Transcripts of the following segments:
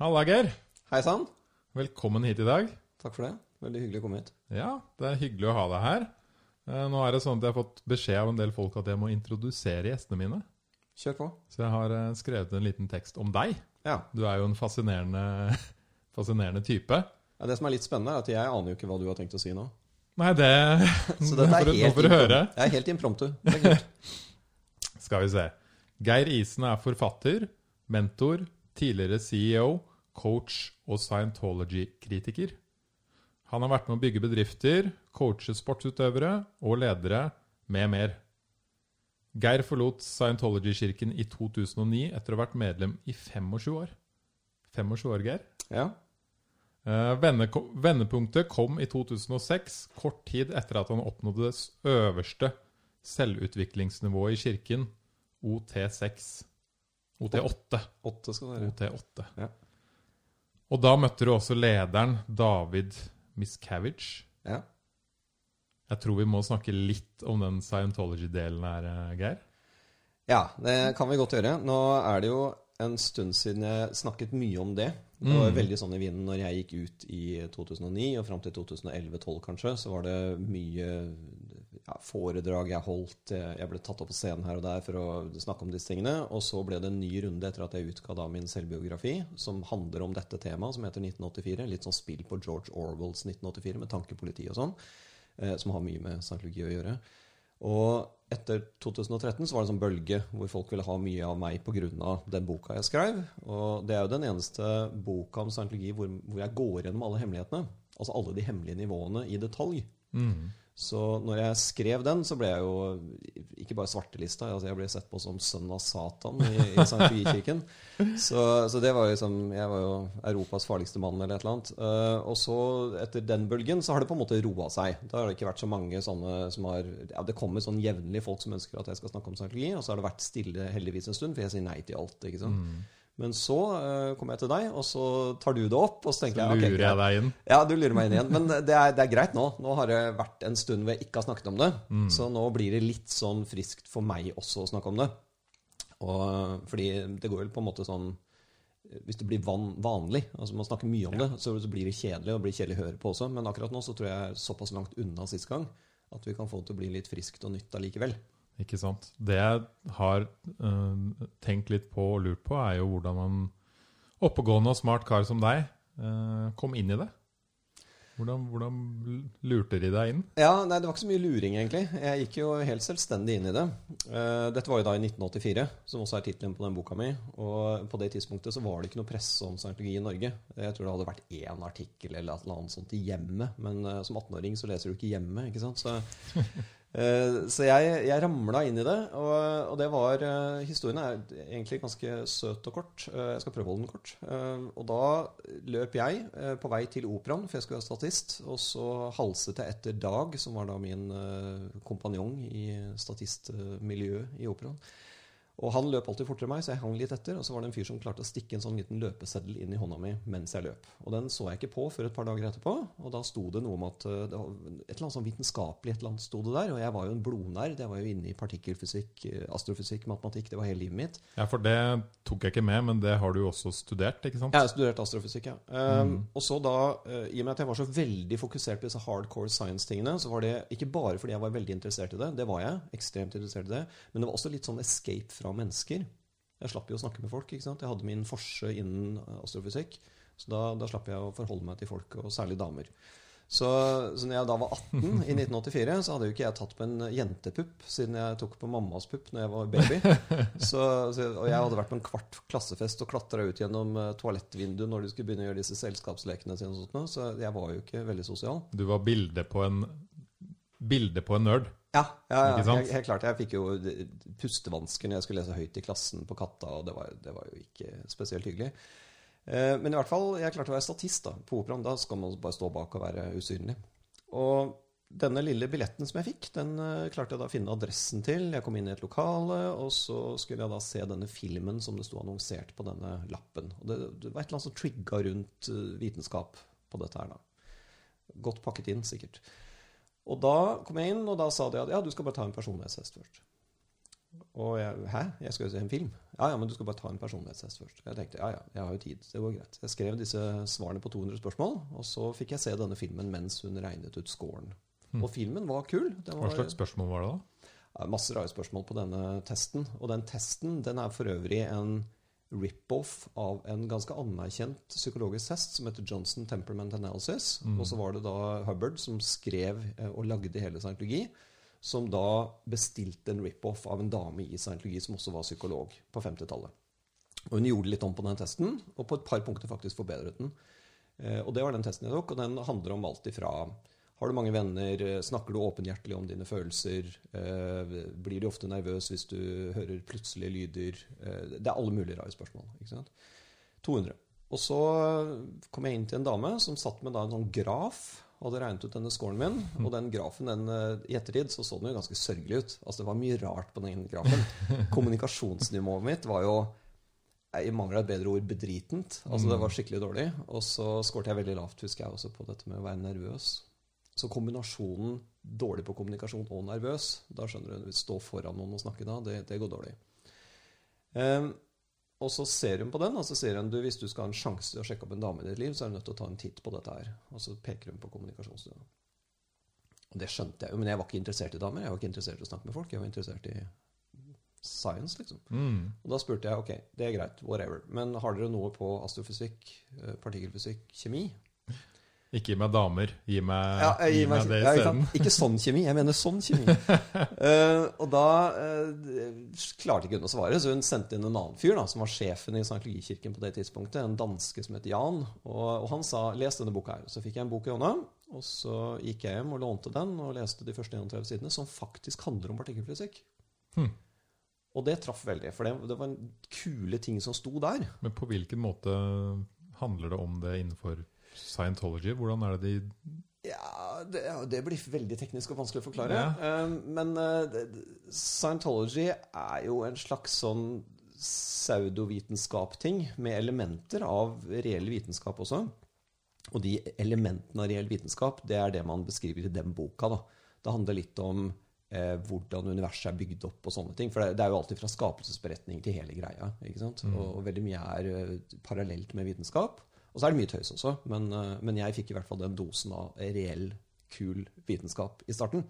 Halla, Geir. Hei sann. Velkommen hit i dag. Takk for det. Veldig hyggelig å komme hit. Ja, det er hyggelig å ha deg her. Eh, Nå er det sånn at jeg har fått beskjed av en del folk at jeg må introdusere gjestene mine. Kjør på. Så jeg har eh, skrevet en liten tekst om deg. Ja. Du er jo en fascinerende, fascinerende type. ja. Det som er litt spennende, er at jeg aner jo ikke hva du har tenkt å si nå. Nei, det Så dette er helt, får du høre. Jeg er helt impromptu. Skal vi se. Geir Isen er forfatter, mentor, tidligere CEO, coach og Scientology-kritiker. Han har vært med å bygge bedrifter, coache sportsutøvere og ledere med mer. Geir forlot Scientology-kirken i 2009 etter å ha vært medlem i 25 år. 25 år, Geir. Ja. Eh, vendepunktet kom i 2006, kort tid etter at han oppnådde det øverste selvutviklingsnivået i kirken, OT6. OT8. 8 skal det være. OT8. Ja. Og da møtte du også lederen, David Miscavige. Ja. Jeg tror vi må snakke litt om den Scientology-delen her, eh, Geir. ja, det kan vi godt gjøre. Nå er det jo en stund siden jeg snakket mye om det. Det var jo veldig sånn i vinden når jeg gikk ut i 2009, og fram til 2011-2012 kanskje, så var det mye ja, foredrag jeg holdt. Jeg ble tatt opp på scenen her og der for å snakke om disse tingene. Og så ble det en ny runde etter at jeg utga da min selvbiografi, som handler om dette temaet, som heter 1984. Litt sånn spill på George Orwells 1984 med tankepoliti og sånn, eh, som har mye med scientologi å gjøre. Og etter 2013 så var det en sånn bølge hvor folk ville ha mye av meg pga. den boka jeg skrev. Og det er jo den eneste boka om scientologi hvor, hvor jeg går gjennom alle hemmelighetene. Altså alle de hemmelige nivåene i detalj. Så når jeg skrev den, så ble jeg jo ikke bare svartelista, altså jeg ble sett på som sønn av Satan i, i Scientologikirken. Så, så det var liksom Jeg var jo Europas farligste mann, eller et eller annet. Uh, og så, etter den bølgen, så har det på en måte roa seg. Da har det ikke vært så mange sånne som har Ja, det kommer sånn jevnlig folk som ønsker at jeg skal snakke om scientologi, og så har det vært stille heldigvis en stund, for jeg sier nei til alt, ikke sant. Men så uh, kommer jeg til deg, og så tar du det opp, og så tenker jeg okay, Lurer jeg deg inn? Ja, du lurer meg inn igjen. Men det er, det er greit nå. Nå har det vært en stund hvor jeg ikke har snakket om det. Så nå blir det litt sånn friskt for meg også å snakke om det. Og, fordi det går vel på en måte sånn Hvis det blir van, vanlig, altså man snakker mye om det, så, så blir det kjedelig, og det blir kjedelig å høre på også. Men akkurat nå så tror jeg jeg er såpass langt unna sist gang at vi kan få det til å bli litt friskt og nytt allikevel. Ikke sant. Det jeg har uh, tenkt litt på og lurt på, er jo hvordan man oppegående og smart kar som deg uh, kom inn i det. Hvordan, hvordan lurte de deg inn? Ja, nei, Det var ikke så mye luring, egentlig. Jeg gikk jo helt selvstendig inn i det. Uh, dette var jo da i 1984, som også er tittelen på den boka mi. Og på det tidspunktet så var det ikke noe presse om scientologi i Norge. Jeg tror det hadde vært én artikkel eller et eller annet sånt i hjemmet. Men uh, som 18-åring så leser du ikke hjemme, ikke sant. Så, så jeg, jeg ramla inn i det. Og, og det var eh, Historien er egentlig ganske søt og kort. Eh, jeg skal prøve å holde den kort. Eh, og da løp jeg eh, på vei til operaen, for jeg skulle være statist. Og så halset jeg etter Dag, som var da min eh, kompanjong i statistmiljøet i operaen. Og han løp alltid fortere enn meg, så jeg hang litt etter. Og så var det en fyr som klarte å stikke en sånn liten løpeseddel inn i hånda mi mens jeg løp. Og den så jeg ikke på før et par dager etterpå. Og da sto det noe om at eh, det var et eller annet sånn vitenskapelig et eller annet sto det der. Og jeg var jo en blodnerd. Jeg var jo inne i partikkelfysikk, eh, astrofysikk, matematikk. Det var hele livet mitt. Ja, For det tok jeg ikke med, men det har du jo også studert, ikke sant? Jeg har studert astrofysikk, ja. Um, Og så da, eh, i og med at jeg var så veldig fokusert på disse hardcore science-tingene, så var det ikke bare fordi jeg var veldig interessert i det, det var jeg, ekstremt interessert i det, men det var også litt sånn escape fra mennesker. Jeg slapp jo å snakke med folk, ikke sant. Jeg hadde min forse innen astrofysikk, så da, da slapp jeg å forholde meg til folk, og særlig damer. Så, så når jeg da var 18 i 1984, så hadde jo ikke jeg tatt på en jentepupp siden jeg tok på mammas pupp når jeg var baby. Så, så, og jeg hadde vært på en kvart klassefest og klatra ut gjennom eh, toalettvinduet når de skulle begynne å gjøre disse selskapslekene sine. Så jeg var jo ikke veldig sosial. Du var bilde på en bilde på en nerd. Ja, ja, ja helt, helt klart. Jeg fikk jo pustevansker når jeg skulle lese høyt i klassen på Katta, og det var, det var jo ikke spesielt hyggelig. Eh, Men i hvert fall, jeg klarte å være statist da, på operaen. Da skal man bare stå bak og være usynlig. Og denne lille billetten som jeg fikk, den eh, klarte jeg da å finne adressen til. Jeg kom inn i et lokale, og så skulle jeg da se denne filmen som det sto annonsert på denne lappen. Og det, det var et eller annet som trigga rundt eh, vitenskap på dette her, da. Godt pakket inn, sikkert. Og da kom jeg inn, og da sa de at ja, du skal bare ta en personlighetstest først. Og jeg, hæ? Jeg skal jo se en film. Ja, ja, men du skal bare ta en personlighetstest først. Jeg tenkte ja, ja, jeg har jo tid. Det går greit. Jeg skrev disse svarene på 200 spørsmål, og så fikk jeg se denne filmen mens hun regnet ut scoren. Mm. Og filmen var kul. Den Hva slags spørsmål var det, da? masse rare spørsmål på denne testen. Og den testen den er for øvrig en rip-off av en ganske anerkjent psykologisk test som heter Johnson Temperament Analysis. Mm. Og så var det da Hubbard som skrev eh, og lagde hele scientologi, som da bestilte en rip-off av en dame i scientologi som også var psykolog på 50-tallet. Og hun gjorde litt om på den testen, og på et par punkter faktisk forbedret den. Eh, Og det var den testen jeg tok, og den handler om alt ifra har du mange venner? Snakker du åpenhjertelig om dine følelser? Eh, Blir du ofte nervøs hvis du hører plutselige lyder? Eh, Det er alle mulige rare spørsmål. ikke sant? 200. Og så kom jeg inn til en dame som satt med en sånn graf. Hadde regnet ut denne scoren min. Og den grafen den, eh, i ettertid så, så den jo ganske sørgelig ut. Altså Det var mye rart på den grafen. Kommunikasjonsnivået mitt var jo i mangel av et bedre ord bedritent. Altså Det var skikkelig dårlig. Og så skåret jeg veldig lavt, husker jeg, også på dette med å være nervøs. Så kombinasjonen dårlig på kommunikasjon og nervøs, da skjønner du, stå foran noen og snakke da, det, det går dårlig. Um, og så ser hun på den, og så sier hun du, hvis du skal ha en sjanse til å sjekke opp en dame i ditt liv, så er du nødt til å ta en titt på dette her. Og så peker hun på kommunikasjonsstudioet. Og det skjønte jeg jo, men jeg var ikke interessert i damer. Jeg var ikke interessert i å snakke med folk. Jeg var interessert i science, liksom. Mm. Og da spurte jeg ok, det er greit, whatever. Men har dere noe på astrofysikk, eh, partikkelfysikk, kjemi? Ikke gi meg damer, gi meg, Ja, gi gi meg meg- det ja, ikke isteden. sant? Ikke sånn kjemi, jeg mener sånn kjemi. uh, og da uh, klarte ikke hun å svare, så hun sendte inn en annen fyr da, som var sjefen i Sankologikirken på det tidspunktet, en danske som het Jan. Og, og han sa 'les denne boka her'. Så fikk jeg en bok i hånda, og så gikk jeg hjem og lånte den og leste de første 31 sidene, som faktisk handler om partikkelfysikk. Hmm. Og det traff veldig, for det, det var en kule ting som sto der. Men på hvilken måte handler det om det innenfor Scientology? Hvordan er det de Ja, det, det blir veldig teknisk og vanskelig å forklare. Ja. Eh, men eh, Scientology er jo en slags sånn pseudovitenskap-ting med elementer av reell vitenskap også. Og de elementene av reell vitenskap, det er det man beskriver i den boka. da. Det handler litt om eh, hvordan universet er bygd opp og sånne ting. For det, det er jo alltid fra skapelsesberetning til hele greia. ikke sant? Og, og veldig mye er uh, parallelt med vitenskap. Og så er det mye tøys også, men, eh, men jeg fikk i hvert fall den dosen av reell, kul vitenskap i starten.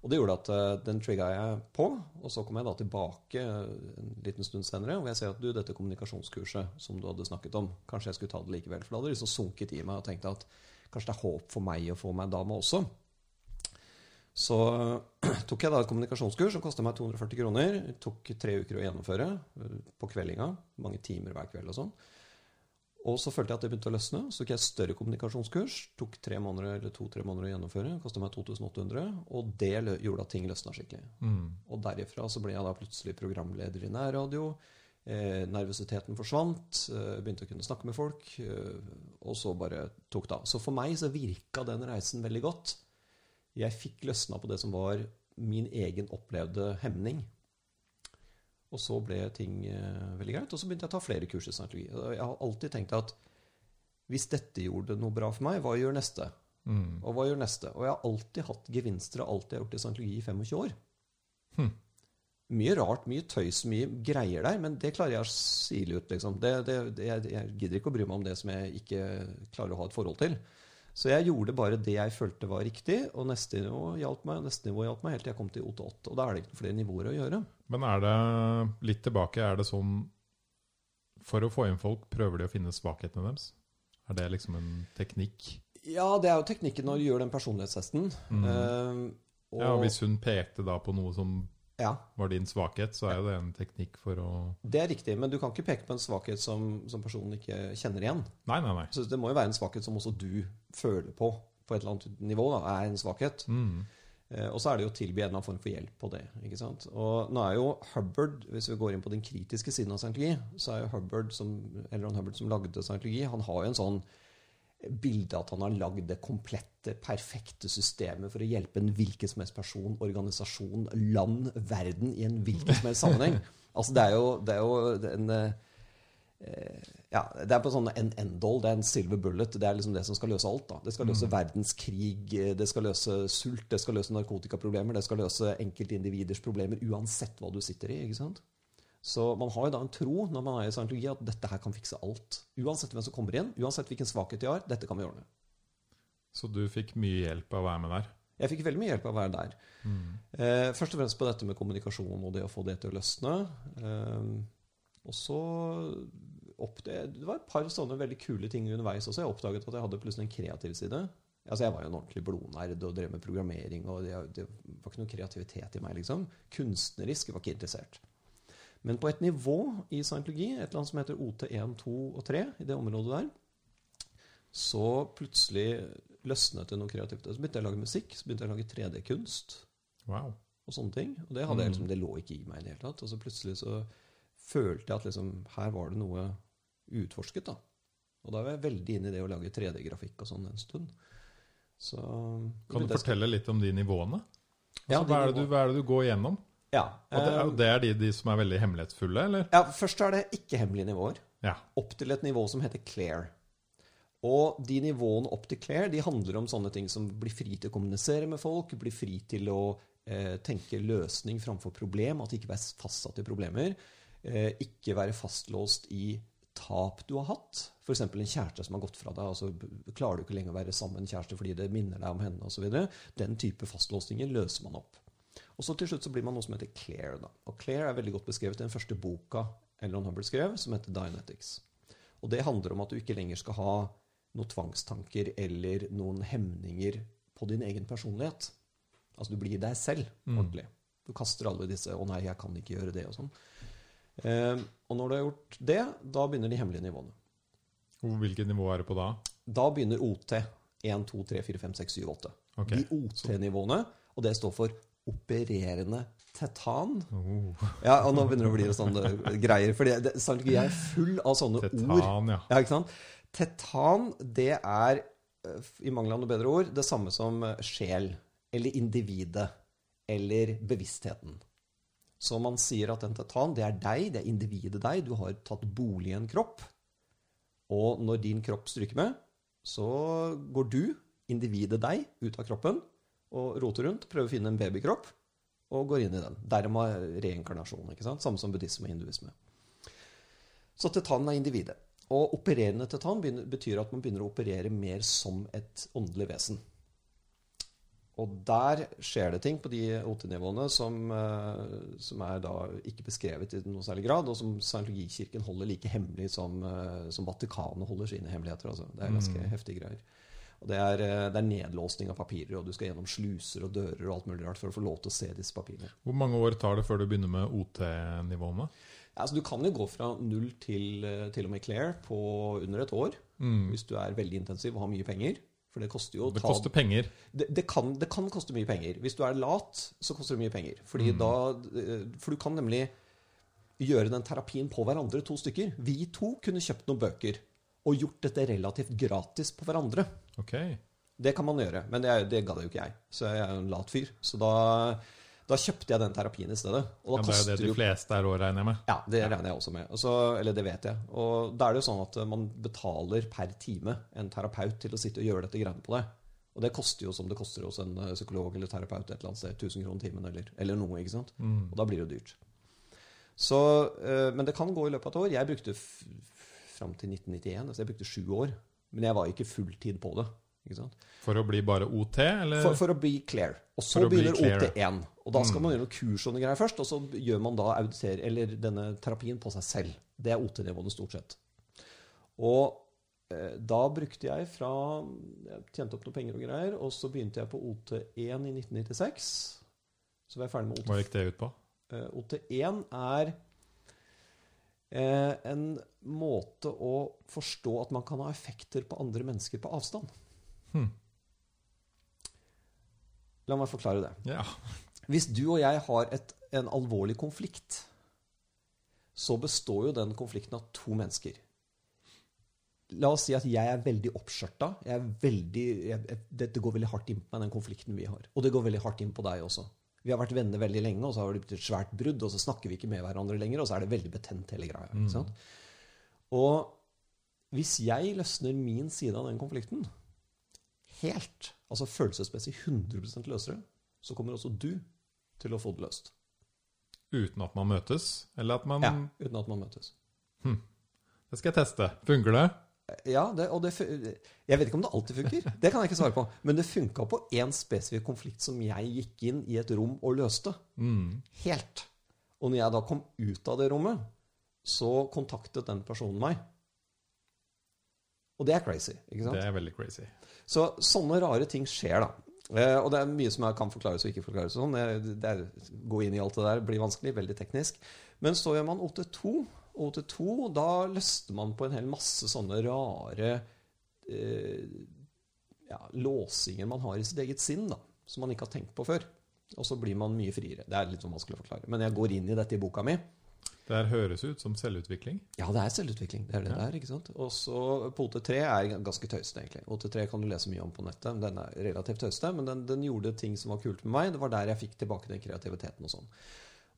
Og det gjorde at eh, den trigga jeg på, og så kom jeg da tilbake eh, en liten stund senere, og jeg ser at du, dette kommunikasjonskurset som du hadde snakket om, kanskje jeg skulle ta det likevel. For da hadde det liksom sunket i meg og tenkte at kanskje det er håp for meg å få meg en dame også. Så tok jeg da et kommunikasjonskurs som kostet meg 240 kroner. Det tok tre uker å gjennomføre på kveldinga. Mange timer hver kveld og sånn. Og så følte jeg at det begynte å løsne. Så tok jeg et større kommunikasjonskurs. Tok tre måneder eller to-tre måneder å gjennomføre. Kosta meg 2800. Og det gjorde at ting løsna skikkelig. mm. Og derifra så ble jeg da plutselig programleder i nærradio. Eh, nervøsiteten forsvant. Eh, begynte å kunne snakke med folk. Eh, og så bare tok det av. Så for meg så virka den reisen veldig godt. Jeg fikk løsna på det som var min egen opplevde hemning. Og så ble ting eh, veldig greit. Og så begynte jeg å ta flere kurs i scientologi. Jeg har alltid tenkt at hvis dette gjorde noe bra for meg, hva gjør neste? Mm. Og hva gjør neste? Og jeg har alltid hatt gevinster av alt jeg har gjort i scientologi i 25 år. Hm. Mye rart, mye tøys, mye greier der, men det klarer jeg å sile ut. Liksom. Det, det, det, jeg, jeg gidder ikke å bry meg om det som jeg ikke klarer å ha et forhold til. Så jeg gjorde bare det jeg følte var riktig, og neste nivå hjalp meg, og neste nivå hjalp meg, helt til jeg kom til OT8. Og da er det ikke flere nivåer å gjøre. Men er det litt tilbake, er det sånn For å få inn folk, prøver de å finne svakhetene deres? Er det liksom en teknikk? Ja, det er jo teknikken når du gjør den personlighetstesten. Mm. Uh, og, Ja, og Hvis hun pekte da på noe som ja, var din svakhet, så er jo det en teknikk for å det er riktig, men du kan ikke peke på en svakhet som, som personen ikke kjenner igjen. Nei, nei, nei. Så det må jo være en svakhet som også du føler på på et eller annet nivå, da, er en svakhet. Mm. Eh, og så er det jo å tilby en eller annen form for hjelp på det. ikke sant? Og nå er jo Hubbard, hvis vi går inn på den kritiske siden av scientologi, så er jo Hubbard som, eller Hubbard som lagde scientologi, han har jo en sånn bilde at han har lagd det komplette, perfekte systemet for å hjelpe en hvilken som helst person, organisasjon, land, verden i en hvilken som helst sammenheng. Altså det er jo, det er jo en, eh, ja, Det er på sånn en end-all, det er en silver bullet. Det er liksom det som skal løse alt. da. Det skal løse verdenskrig, eh, det skal løse sult, det skal løse narkotikaproblemer, det skal løse enkeltindividers problemer uansett hva du sitter i. ikke sant? Så man har jo da en tro når man er i scientologi at dette her kan fikse alt. Uansett hvem som kommer inn, uansett hvilken svakhet de har, dette kan vi ordne. Så du fikk mye hjelp av å være med der? Jeg fikk veldig mye hjelp av å være der. Eh, først og fremst på dette med kommunikasjon og det å få det til å løsne. Eh, og så opp det, det var et par sånne veldig kule ting underveis også. Jeg oppdaget at jeg hadde plutselig en kreativ side. Altså Jeg var jo en ordentlig blodnerd og drev med programmering. og det, det var ikke noe kreativitet i meg. liksom. Kunstnerisk var ikke interessert. Men på et nivå i scientologi, et eller annet som heter OT1, 2 og 3, i det området der, så plutselig løsnet det noe kreativt. Så begynte jeg å lage musikk, så begynte jeg å lage 3D-kunst Wow. og sånne ting. Og det, jeg liksom, det lå ikke i meg i det hele tatt. Og så plutselig så følte jeg at liksom, her var det noe utforsket. da. Og da var jeg veldig inne i det å lage 3D-grafikk og sånn en stund. Så Kan du fortelle litt om de nivåene? Altså, Ja, de hva, er det du, hva er det du går gjennom? Ja. Og det, eh, og det er de, de som er veldig hemmelighetsfulle, eller? ja, først er det ikke-hemmelige nivåer. Ja. Opp til et nivå som heter Clear. Og de nivåene opp til Claire de handler om sånne ting som blir fri til å kommunisere med folk, blir fri til å eh, tenke løsning framfor problem, at de ikke er fastsatt i problemer. Eh, ikke være fastlåst i tap du har hatt. F.eks. en kjæreste som har gått fra deg. altså Klarer du ikke lenger å være sammen med en kjæreste fordi det minner deg om henne osv. Den type fastlåsninger løser man opp. Og så til slutt så blir man noe som heter Claire. Da. Og Claire er veldig godt beskrevet i den første boka Elron Hubble skrev, som heter Dianetics. Og det handler om at du ikke lenger skal ha noen tvangstanker eller noen hemninger på din egen personlighet. Altså du blir deg selv ordentlig. Du kaster alle disse 'Å nei, jeg kan ikke gjøre det', og sånn. Eh, og når du har gjort det, da begynner de hemmelige nivåene. Hvilket nivå er det på da? Da begynner OT. 1, 2, 3, 4, 5, 6, 7, 8. Okay. De OT-nivåene, og det står for opererende tetan. Oh, Ja, og nå begynner det å bli sånne greier. For jeg er full av sånne ord. tetan, ja. Ja, ikke sant? Tetan, det er, eh, i mangel av noe bedre ord, det samme som sjel, eller individet, eller bevisstheten. Så man sier at en tetan, det er deg, det er individet deg. Du har tatt bolig i en kropp. Og når din kropp stryker med, så går du, individet deg, ut av kroppen og roter rundt, prøver å finne en babykropp, og går inn i den. Dermed reinkarnasjon. ikke sant? Samme som buddhisme og hinduisme. Så tetanen er individet. Og opererende tetan betyr at man begynner å operere mer som et åndelig vesen. Og der skjer det ting på de OT-nivåene som, eh, som er da ikke beskrevet i noe særlig grad, og som scientologikirken holder like hemmelig som, eh, som Vatikanet holder sine hemmeligheter. Altså. Det er ganske heftige greier. Og det er, eh, det er nedlåsning av papirer, og du skal gjennom sluser og dører og alt mulig rart for å få lov til å se disse papirene. Hvor mange år tar det før du begynner med OT-nivåene? Ja, altså, du kan jo gå fra null til, til og med Claire på under et år, hvis du er veldig intensiv og har mye penger. For det koster jo Det ta koster penger. det, det, kan, det kan koste mye penger. Hvis du er lat, så koster det mye penger. Fordi da, eh, for du kan nemlig gjøre den terapien på hverandre, to stykker. Vi to kunne kjøpt noen bøker og gjort dette relativt gratis på hverandre. Ok. Det kan man gjøre, men det, det gadd jo ikke jeg. Så jeg er jo en lat fyr. Så da, da kjøpte jeg den terapien i stedet. Ja, det er jo det de fleste er òg, regner jeg med. ja, det regner jeg også med. Altså, eller det vet jeg. Og da er det jo sånn at man betaler per time en terapeut til å sitte og gjøre dette greiene på deg. Og det koster jo som det koster hos en eh, psykolog eller terapeut et eller annet sted. 1000 kroner timen eller, eller noe, ikke sant. Og da blir det jo dyrt. Så, eh, men det kan gå i løpet av et år. Jeg brukte fram til 1991, altså jeg brukte sju år. Men jeg var ikke fulltid på det. For å bli bare OT, eller? For, for å bli clear. Og så begynner. OT1. Og da skal man gjøre noen kurs og noen greier først, og så gjør man da auditere, eller denne terapien på seg selv. Det er OT-nivåene stort sett. Og eh, da brukte jeg fra Jeg tjente opp noen penger og greier, og så begynte jeg på OT1 i 1996. Så var jeg ferdig med OT1. Hva gikk det ut på? Eh, OT1 er eh, en måte å forstå at man kan ha effekter på andre mennesker på avstand. Hmm. La meg forklare det. Ja. Hvis du og jeg har et, en alvorlig konflikt, så består jo den konflikten av to mennesker. La oss si at jeg er veldig oppskjørta. Dette går veldig hardt inn på meg, den konflikten vi har. Og det går veldig hardt inn på deg også. Vi har vært venner veldig lenge, og så har det blitt et svært brudd, og så snakker vi ikke med hverandre lenger, og så er det veldig betent hele greia. Mm. Og hvis jeg løsner min side av den konflikten helt, altså følelsesmessig 100% løsere, så kommer også du til å få det løst. Uten at man møtes? Eller at man Ja, uten at man møtes. Det skal jeg teste. Funker det? Ja, det, og det, Jeg vet ikke om det alltid funker. Det kan jeg ikke svare på. Men det funka på én spesifikk konflikt som jeg gikk inn i et rom og løste. Mm. Helt. Og når jeg da kom ut av det rommet, så kontaktet den personen meg. Og det er crazy. ikke sant? Det er veldig crazy. Så sånne rare ting skjer, da. Uh, og det er mye som jeg kan forklares og ikke forklares. Sånn. Det, er, gå inn i alt det der blir vanskelig, veldig teknisk. Men så gjør man OT2. Og OT2, da løster man på en hel masse sånne rare uh, ja, låsinger man har i sitt eget sinn, da, som man ikke har tenkt på før. Og så blir man mye friere. Det er litt sånn vanskelig å forklare. Men jeg går inn i dette i boka mi. Det her høres ut som selvutvikling. Ja, det er selvutvikling. Det er det Ja. det er. ikke sant? Og så på OT3 er ganske tøysete, egentlig. OT3 kan du lese mye om på nettet. Den er relativt tøyste, men den, den gjorde ting som var kult med meg. Det var der jeg fikk tilbake den kreativiteten og sånn.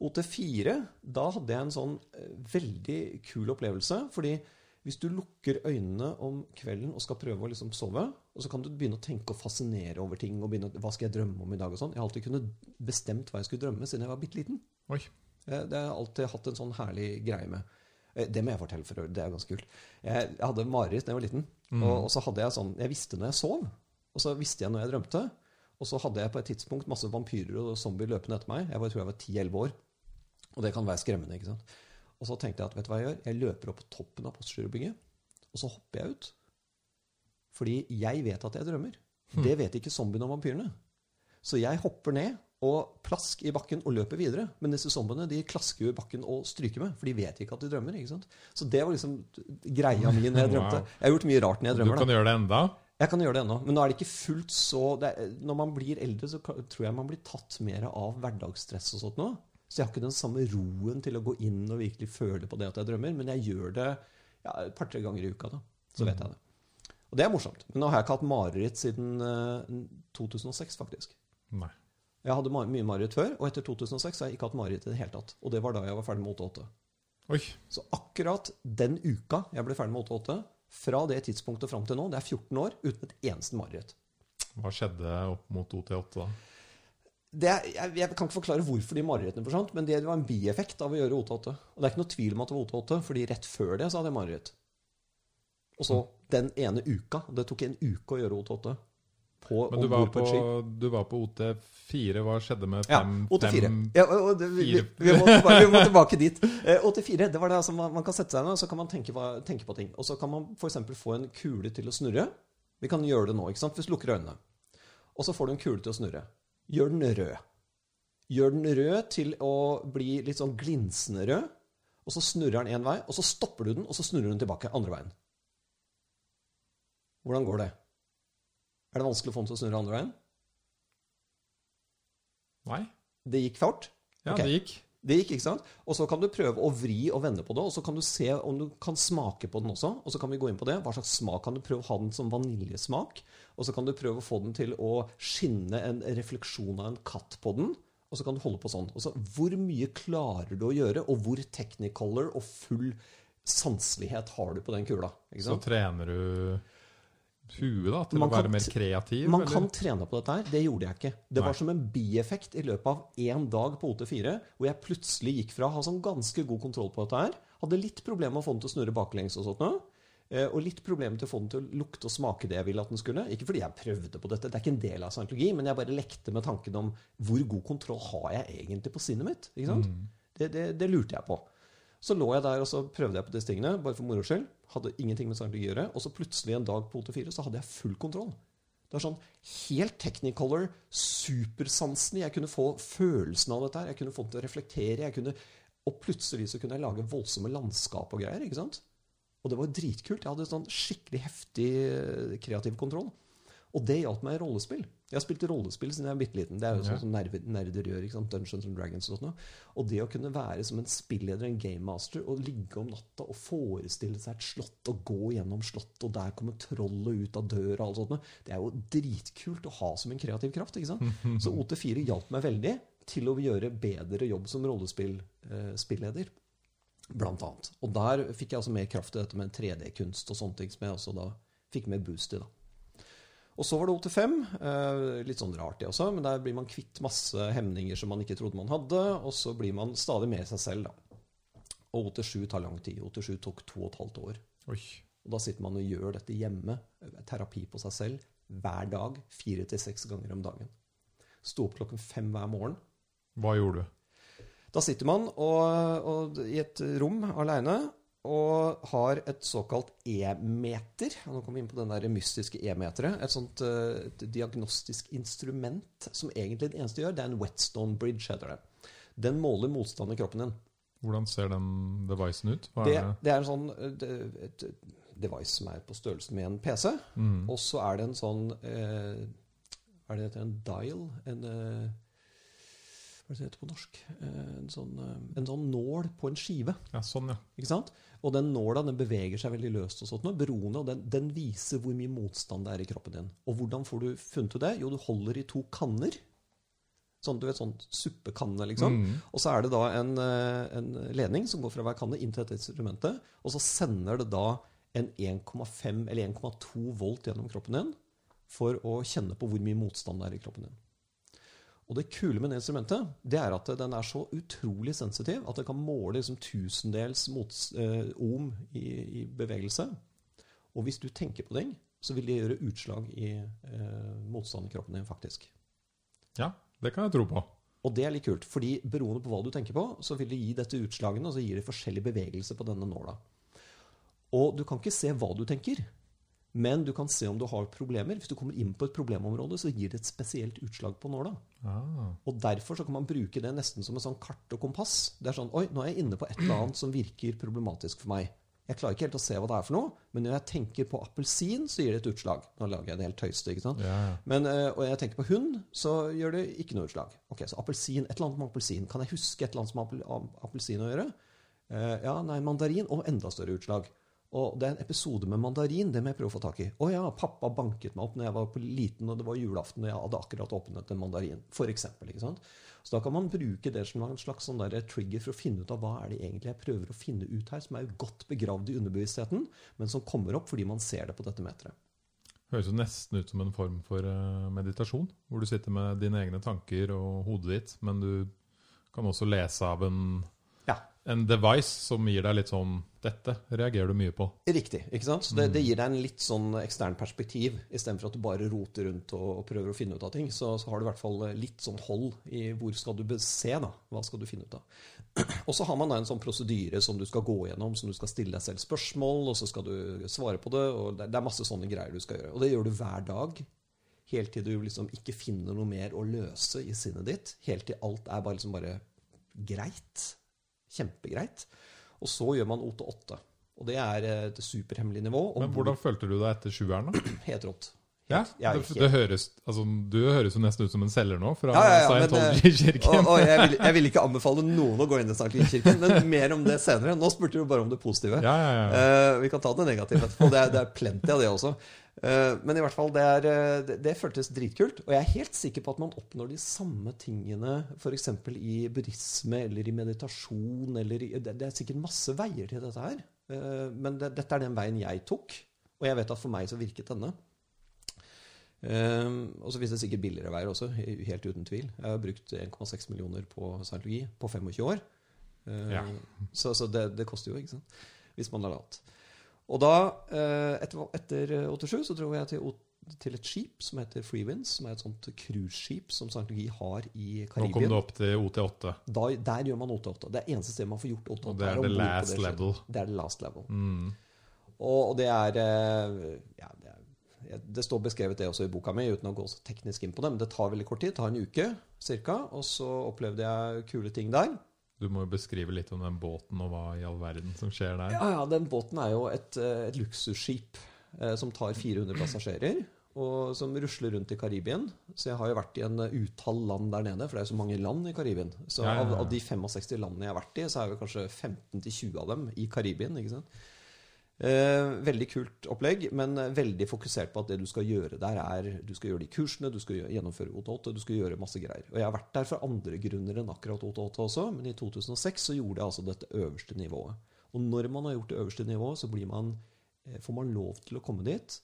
OT4, da hadde jeg en sånn eh, veldig kul opplevelse. Fordi hvis du lukker øynene om kvelden og skal prøve å liksom sove, og så kan du begynne å tenke og fascinere over ting og begynne Hva skal jeg drømme om i dag? og sånn. Jeg har alltid kunnet bestemt hva jeg skulle drømme siden jeg var bitte liten. Oi. Eh, Det har jeg alltid hatt en sånn herlig greie med. Eh, Det må jeg fortelle for øvrig, det er ganske kult. Jeg hadde mareritt da jeg var liten. Og, og så hadde jeg sånn Jeg visste når jeg sov, og så visste jeg når jeg drømte. Og så hadde jeg på et tidspunkt masse vampyrer og zombier løpende etter meg. Jeg var, tror jeg var 10-11 år. Og det kan være skremmende. ikke sant? Og så tenkte jeg at vet du hva jeg gjør? Jeg løper opp på toppen av postgirobygget, og så hopper jeg ut. Fordi jeg vet at jeg drømmer. Det vet ikke zombiene og vampyrene. Så jeg hopper ned og plask i bakken og løper videre. Men disse zombiene de klasker jo i bakken og stryker med, for de vet ikke at de drømmer. ikke sant? Så det var liksom greia mi når jeg drømte. Jeg har gjort mye rart når jeg Du drømmer. da. kan gjøre det enda. Jeg kan gjøre det ennå, men nå er det ikke fullt så er, Når man blir eldre, så tror jeg man blir tatt mer av hverdagsstress og sånt nå. Så jeg har ikke den samme roen til å gå inn og virkelig føle på det at jeg drømmer. Men jeg gjør det ja, et par-tre ganger i uka, da. Så vet jeg det. Og det er morsomt. Men nå har jeg ikke hatt mareritt siden eh, 2006, faktisk. Nei. Jeg hadde mye mareritt før, og etter 2006 har jeg ikke hatt mareritt i det hele tatt. Og det var da jeg var ferdig med 88. Oi. Så akkurat den uka jeg ble ferdig med 88, fra det tidspunktet fram til nå, det er 14 år, uten et eneste mareritt. Hva skjedde opp mot OT8 da? Det jeg, jeg kan ikke forklare hvorfor de marerittene forsvant, men det var en bieffekt av å gjøre OT8. Og det er ikke noe tvil om at det var OT8, fordi rett før det så hadde jeg mareritt. Og så den ene uka. Det tok en uke å gjøre OT8. På, Men du var, på, du var på OT4. Hva skjedde med Ja, OT4. fem Ja, det, vi, vi, vi, må tilbake, vi må tilbake dit. Eh, 84, det var det altså, man, man kan sette seg ned og så kan man tenke, tenke på ting. Og så kan man f.eks. få en kule til å snurre. Vi kan gjøre det nå, ikke sant? hvis du lukker øynene. Og så får du en kule til å snurre. Gjør den rød. Gjør den rød til å bli litt sånn glinsende rød. Og så snurrer den én vei, og så stopper du den, og så snurrer den tilbake andre veien. Hvordan går det? Er det vanskelig å få den til å snurre andre veien? Nei? Det gikk fort. Ja, okay. det gikk. Det gikk, ikke sant? Og så kan du prøve å vri og vende på det, og så kan du se om du kan smake på den også. Og så kan vi gå inn på det. Hva slags smak kan du prøve å ha den som vaniljesmak? Og så kan du prøve å få den til å skinne en refleksjon av en katt på den. Og så kan du holde på sånn. Og så hvor mye klarer du å gjøre, og hvor technicolor og full sanselighet har du på den kula? Ikke Så trener du huet da, til Man å være kan mer kreativ? Man eller? kan trene på dette her. Det gjorde jeg ikke. Det Nei. var som en bieffekt i løpet av én dag på OT4, hvor jeg plutselig gikk fra å ha sånn ganske god kontroll på dette her, hadde litt problemer med å få den til å snurre baklengs og sånt nå, eh, og litt problemer til å få den til å lukte og smake det jeg ville at den skulle. Ikke fordi jeg prøvde på dette, det er ikke en del av scientologi, men jeg bare lekte med tanken om hvor god kontroll har jeg egentlig på sinnet mitt? Sant? Det, det, det lurte jeg på. Så lå jeg der og så prøvde jeg på disse tingene, bare for moro skyld. Hadde ingenting med scientologi å gjøre. Og så plutselig en dag på OT4 så hadde jeg full kontroll. Det var sånn helt technicolor, supersanselig. Jeg kunne få følelsen av dette her. Jeg kunne få den til å reflektere. Jeg kunne, og plutselig så kunne jeg lage voldsomme landskap og greier. ikke sant? Og det var dritkult. Jeg hadde sånn skikkelig heftig eh, kreativ kontroll. Og det hjalp meg i rollespill. Jeg har spilt rollespill siden jeg er bitte liten. Det er jo sånn som nerder gjør. ikke sant? Dungeons and Dragons og sånt. noe. Og det å kunne være som en spilleder, en gamemaster, og ligge om natta og forestille seg et slott og gå gjennom slottet, og der kommer trollet ut av døra og alt sånt, noe, det er jo dritkult å ha som en kreativ kraft. ikke sant? Så OT4 hjalp meg veldig til å gjøre bedre jobb som rollespillspilleder. Blant annet. Og der fikk jeg altså mer kraft i dette med 3D-kunst og sånne ting som jeg også da fikk mer boost i. da. Og så var det OT5. Eh, litt sånn rart, det også, men der blir man kvitt masse hemninger som man ikke trodde man hadde, og så blir man stadig med seg selv, da. Og OT7 tar lang tid. OT7 tok to og et halvt år. Oi. Og da sitter man og gjør dette hjemme, terapi på seg selv, hver dag, fire til seks ganger om dagen. Sto opp klokken fem hver morgen. Hva gjorde du? Da sitter man og, og, i et rom aleine og har et såkalt e-meter. Nå kommer vi inn på den der mystiske e-meteret. Et sånt uh, et diagnostisk instrument som egentlig det eneste gjør, det er en whetstone bridge, heter det. Den måler motstand i kroppen din. Hvordan ser den devicen ut? Det, er det? det er en sånn eh, det- et device som er på størrelse med en PC. Mm. Og så er det en sånn eh, Hva er det? En dial? En eh, Hva er det heter på norsk? Eh, en, sånn, eh, en sånn nål på en skive. Ja, sånn, ja. Ikke sant? Og den nåla den beveger seg veldig løst, og sånt, nå, beroende, og den, den viser hvor mye motstand det er i kroppen din. Og hvordan får du funnet ut det? Jo, du holder i to kanner. Sånn, du vet, sånn suppekanne, liksom. Mm. Og så er det da en, eh, en ledning som går fra hver kanne inn til dette instrumentet. Og så sender det da en 1,5 eller 1,2 volt gjennom kroppen din for å kjenne på hvor mye motstand det er i kroppen din. Og det kule med det instrumentet det er at den er så utrolig sensitiv at den kan måle liksom tusendels mots, eh, ohm i, i bevegelse. Og hvis du tenker på ting, så vil det gjøre utslag i eh, motstand i kroppen din, faktisk. ja, det kan jeg tro på. Og det er litt kult, fordi beroende på hva du tenker på, så vil det gi dette utslagene, og så gir det forskjellig bevegelse på denne nåla. Og du kan ikke se hva du tenker, men du kan se om du har problemer. Hvis du kommer inn på et problemområde, så gir det et spesielt utslag på nåla. Ah. Og derfor så kan man bruke det nesten som en sånn kart og kompass. Det er sånn Oi, nå er jeg inne på et eller annet som virker problematisk for meg. Jeg klarer ikke helt å se hva det er for noe, men når jeg tenker på appelsin, så gir det et utslag. Nå lager jeg det helt tøyste, ikke sant? Ja, ja. Men, eh, og jeg tenker på hund, så gjør det ikke noe utslag. Ok, Så appelsin, et eller annet med appelsin. Kan jeg huske et eller annet som har apel- appelsin å gjøre? Eh, ja, nei, mandarin og enda større utslag. Og det er en episode med mandarin, det må jeg prøve å få tak i. Å ja, pappa banket meg opp når jeg var på liten, og det var julaften, og jeg hadde akkurat åpnet en mandarin. For eksempel, ikke sant? Så da kan man bruke det som en slags sånn trigger for å finne ut av hva er det egentlig jeg prøver å finne ut her, som er jo godt begravd i underbevisstheten, men som kommer opp fordi man ser det på dette meteret. Høres jo nesten ut som en form for eh, meditasjon, hvor du sitter med dine egne tanker og hodet ditt, men du kan også lese av en, en device som gir deg litt sånn Dette reagerer du mye på. Riktig. ikke sant? Så det, det gir deg en litt sånn ekstern perspektiv. Istedenfor at du bare roter rundt og, og prøver å finne ut av ting, så, så har du i hvert fall litt sånn hold i hvor skal du se, da. Hva skal du finne ut av. Og så har man da en sånn prosedyre som du skal gå gjennom, som du skal stille deg selv spørsmål, og så skal du svare på det, og det, det er masse sånne greier du skal gjøre. Og det gjør du hver dag. Helt til du liksom ikke finner noe mer å løse i sinnet ditt. Helt til alt er bare liksom bare greit. Kjempegreit. Og så gjør man OT8. Og det er et superhemmelig nivå. Men hvordan følte du deg etter sjueren, da? Helt rått. Ja, det, det høres, altså, Du høres jo nesten ut som en selger nå, fra Ja, ja, ja, Scientology-kirken. Og, og jeg, vil, jeg vil ikke anbefale noen å gå inn i Scientology-kirken, men mer om det senere. Nå spurte du bare om det positive. Ja, ja, ja. Uh, vi kan ta det negative etterpå. Det er, det er plenty av det også. Eh, men i hvert fall, det, er, eh, det, det føltes dritkult. Og jeg er helt sikker på at man oppnår de samme tingene f.eks. i buddhisme eller i meditasjon. Eller i, det, det er sikkert masse veier til dette her. Eh, men det, dette er den veien jeg tok. Og jeg vet at for meg så virket denne. Og så finnes det sikkert billigere veier også, helt uten tvil. Jeg har brukt 1,6 millioner på scientologi på 25 år. Ja. Så, så det, det koster jo, ikke sant? Hvis man har alt. Og da, eh, etter, etter 87, så dro jeg til, til et skip som heter Freewinds, som er et sånt cruiseskip som Scientology har i Nå kom du opp til OT8. Da, der gjør man OT8. Det er eneste stedet man får gjort OT8. Og det er det the last det level. Det er the last level. Mm. Og, og det er eh, ja, det, er det står beskrevet det også i boka mi, uten å gå så teknisk inn på det. Men det tar veldig kort tid. Det tar en uke ca. Og så opplevde jeg kule ting der. Du må jo beskrive litt om den båten og hva i all verden som skjer der. Ja, ja, Den båten er jo et, eh, et luksusskip eh, som tar 400 passasjerer. Og som rusler rundt i Karibien. Så jeg har jo vært i en eh, utall land der nede, for det er jo så mange land i Karibien. Så Ja, ja, ja. Av, av de 65 landene jeg har vært i, så er jo kanskje 15-20 av dem i Karibien. ikke sant? Eh, veldig kult opplegg, men eh, veldig fokusert på at det du skal gjøre der, er Du skal gjøre de kursene, du skal gjennomføre OT8, du skal gjøre masse greier. Og jeg har vært der for andre grunner enn akkurat OT8 også, men i 2006 så gjorde jeg altså dette øverste nivået. Og når man har gjort det øverste nivået, så blir man, eh, får man lov til å komme dit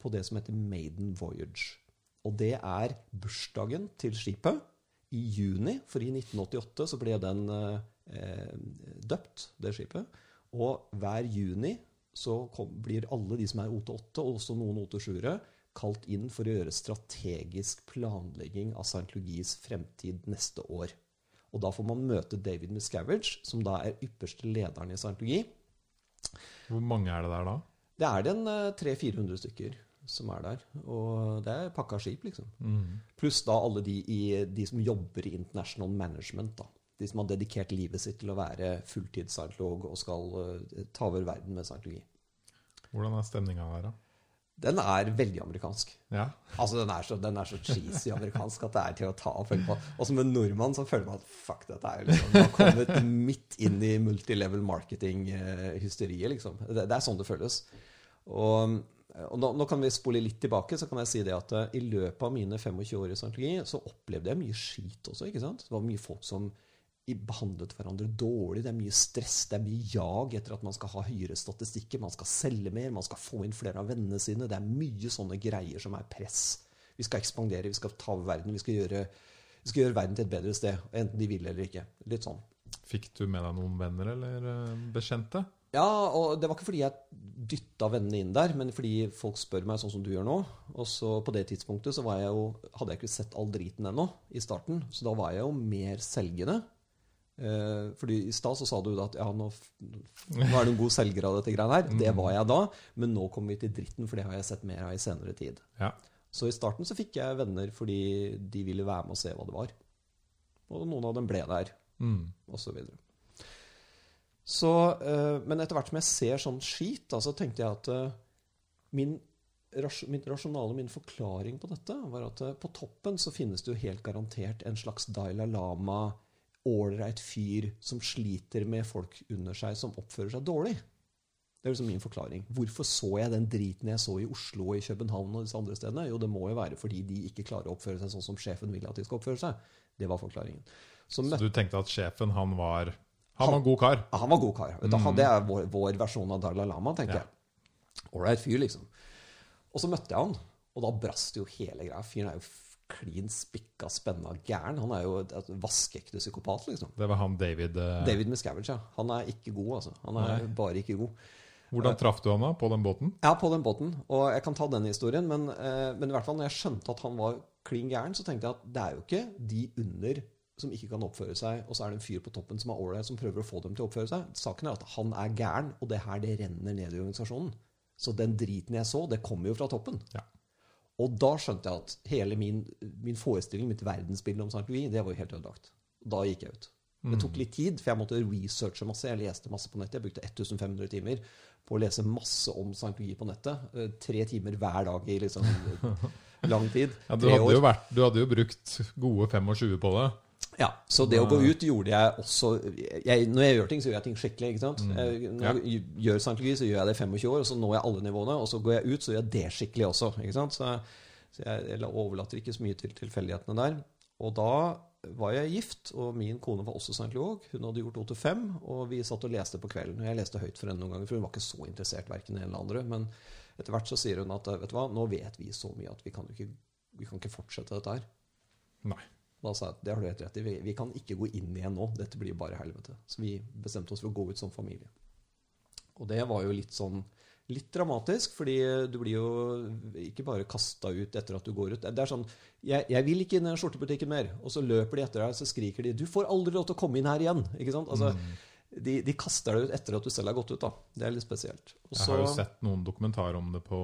på det som heter Maiden Voyage. Og det er bursdagen til skipet i juni, for i 1988 så ble den eh, døpt, det skipet. Og hver juni så kom, blir alle de som er OT8, og også noen OT7-ere, kalt inn for å gjøre strategisk planlegging av scientologis fremtid neste år. Og da får man møte David Miscavige, som da er ypperste lederen i scientologi. Hvor mange er det der da? Det er den 300-400 stykker som er der. Og det er pakka skip, liksom. Mm. Pluss da alle de, i, de, som jobber i international management. da. De som har dedikert livet sitt til å være fulltidsscientolog og skal uh, ta over verden med scientologi. Hvordan er stemninga der, da? Den er veldig amerikansk. Ja. Altså, Den er så, den er så cheesy amerikansk at det er til å ta og følge på. Og som en nordmann så føler man at fuck, dette er liksom, Man har kommet midt inn i multilevel marketing-hysteriet, liksom. Det, det, er sånn det føles. Og, og nå, nå, kan vi spole litt tilbake, så kan jeg si det at uh, i løpet av mine 25 år i scientologi så opplevde jeg mye skit også. ikke sant? Det var mye folk som behandlet hverandre dårlig. Det er mye stress, det er mye jag etter at man skal ha høyere statistikker, man skal selge mer, man skal få inn flere av vennene sine. Det er mye sånne greier som er press. Vi skal ekspandere, vi skal ta over verden, vi skal gjøre, vi skal gjøre verden til et bedre sted. Enten de vil eller ikke. Litt sånn. Fikk du med deg noen venner eller eh, bekjente? Ja, og det var ikke fordi jeg dytta vennene inn der, men fordi folk spør meg sånn som du gjør nå. Og så på det tidspunktet så jeg jo, hadde jeg ikke sett all driten ennå i starten, så da var jeg jo mer selgende. Eh, fordi I stad sa du at ja, nå, nå, er du en god selger av dette greiene her. Det var jeg da, men nå kommer vi til dritten, for det har jeg sett mer av i senere tid. Ja. Så i starten så fikk jeg venner fordi de ville være med og se hva det var. Og noen av dem ble der, mm. og så videre. Så, uh, men etter hvert som jeg ser sånn skit, så tenkte jeg at uh, min, min rasjonale, min forklaring på dette, var at på toppen så finnes det jo helt garantert en slags Dalai Lama ålreit fyr som sliter med folk under seg som oppfører seg dårlig. Det er liksom min forklaring. Hvorfor så jeg den driten jeg så i Oslo og i København og disse andre stedene? Jo, det må jo være fordi de ikke klarer å oppføre seg sånn som sjefen vil at de skal oppføre seg. Det var forklaringen. Så, så du tenkte at sjefen, han var Han, han var god kar? Ja, han var god kar. Mm. Det er vår, vår, versjon av Dalai Lama, tenker ja. jeg. Ålreit fyr, liksom. Og så møtte jeg han, og da brast jo hele greia. Fyren er jo klin spikka spenna gæren. Han er jo et vaskeekte psykopat, liksom. Det var han David uh... David Miscavige, ja. Han er ikke god, altså. Han er Nei. bare ikke god. Hvordan traff du han da? På den båten? Ja, på den båten. Og jeg kan ta den historien, men, uh, men i hvert fall når jeg skjønte at han var klin gæren, så tenkte jeg at det er jo ikke de under som ikke kan oppføre seg, og så er det en fyr på toppen som er ålreit, som prøver å få dem til å oppføre seg. Saken er at han er gæren, og det her det renner ned i organisasjonen. Så den driten jeg så, det kommer jo fra toppen. Ja. Og da skjønte jeg at hele min, min forestilling, mitt verdensbilde om scientologi, det var jo helt ødelagt. Da gikk jeg ut. Det tok litt tid, for jeg måtte researche masse. Jeg leste masse på nettet. Jeg brukte 1500 timer på å lese masse om scientologi på nettet. Eh, tre timer hver dag i liksom lang tid. Ja, du, hadde vært, du, hadde jo brukt gode 25 på det. Ja, så det å gå ut gjorde jeg også jeg, Når jeg gjør ting, så gjør jeg ting skikkelig. ikke sant? Mm. Jeg, når jeg gjør scientologi, så gjør jeg det i 25 år, og så når jeg alle nivåene. Og så går jeg ut, så gjør jeg det skikkelig også. ikke sant? Så, så jeg, jeg, overlater ikke så mye til tilfeldighetene der. Og da var jeg gift, og min kone var også scientolog. Hun hadde gjort OT5, og vi satt og leste på kvelden. Og Jeg leste høyt for henne noen ganger, for hun var ikke så interessert verken i en eller andre. Men etter hvert så sier hun at vet du hva, nå vet vi så mye at vi kan ikke, vi kan ikke fortsette dette her. Nei. Da sa jeg at det har du helt rett i. Vi, vi, kan ikke gå inn igjen nå. Dette blir bare helvete. Så vi bestemte oss for å gå ut som familie. Og det var jo litt sånn litt dramatisk, fordi du blir jo ikke bare kasta ut etter at du går ut. Det er sånn Jeg, jeg vil ikke inn i den skjortebutikken mer. Og så løper de etter deg, så skriker de 'Du får aldri lov til å komme inn her igjen'. Ikke sant? Altså, mm. de, de, kaster deg ut etter at du selv har gått ut. da. Det er litt spesielt. Også, jeg har jo sett noen dokumentarer om det på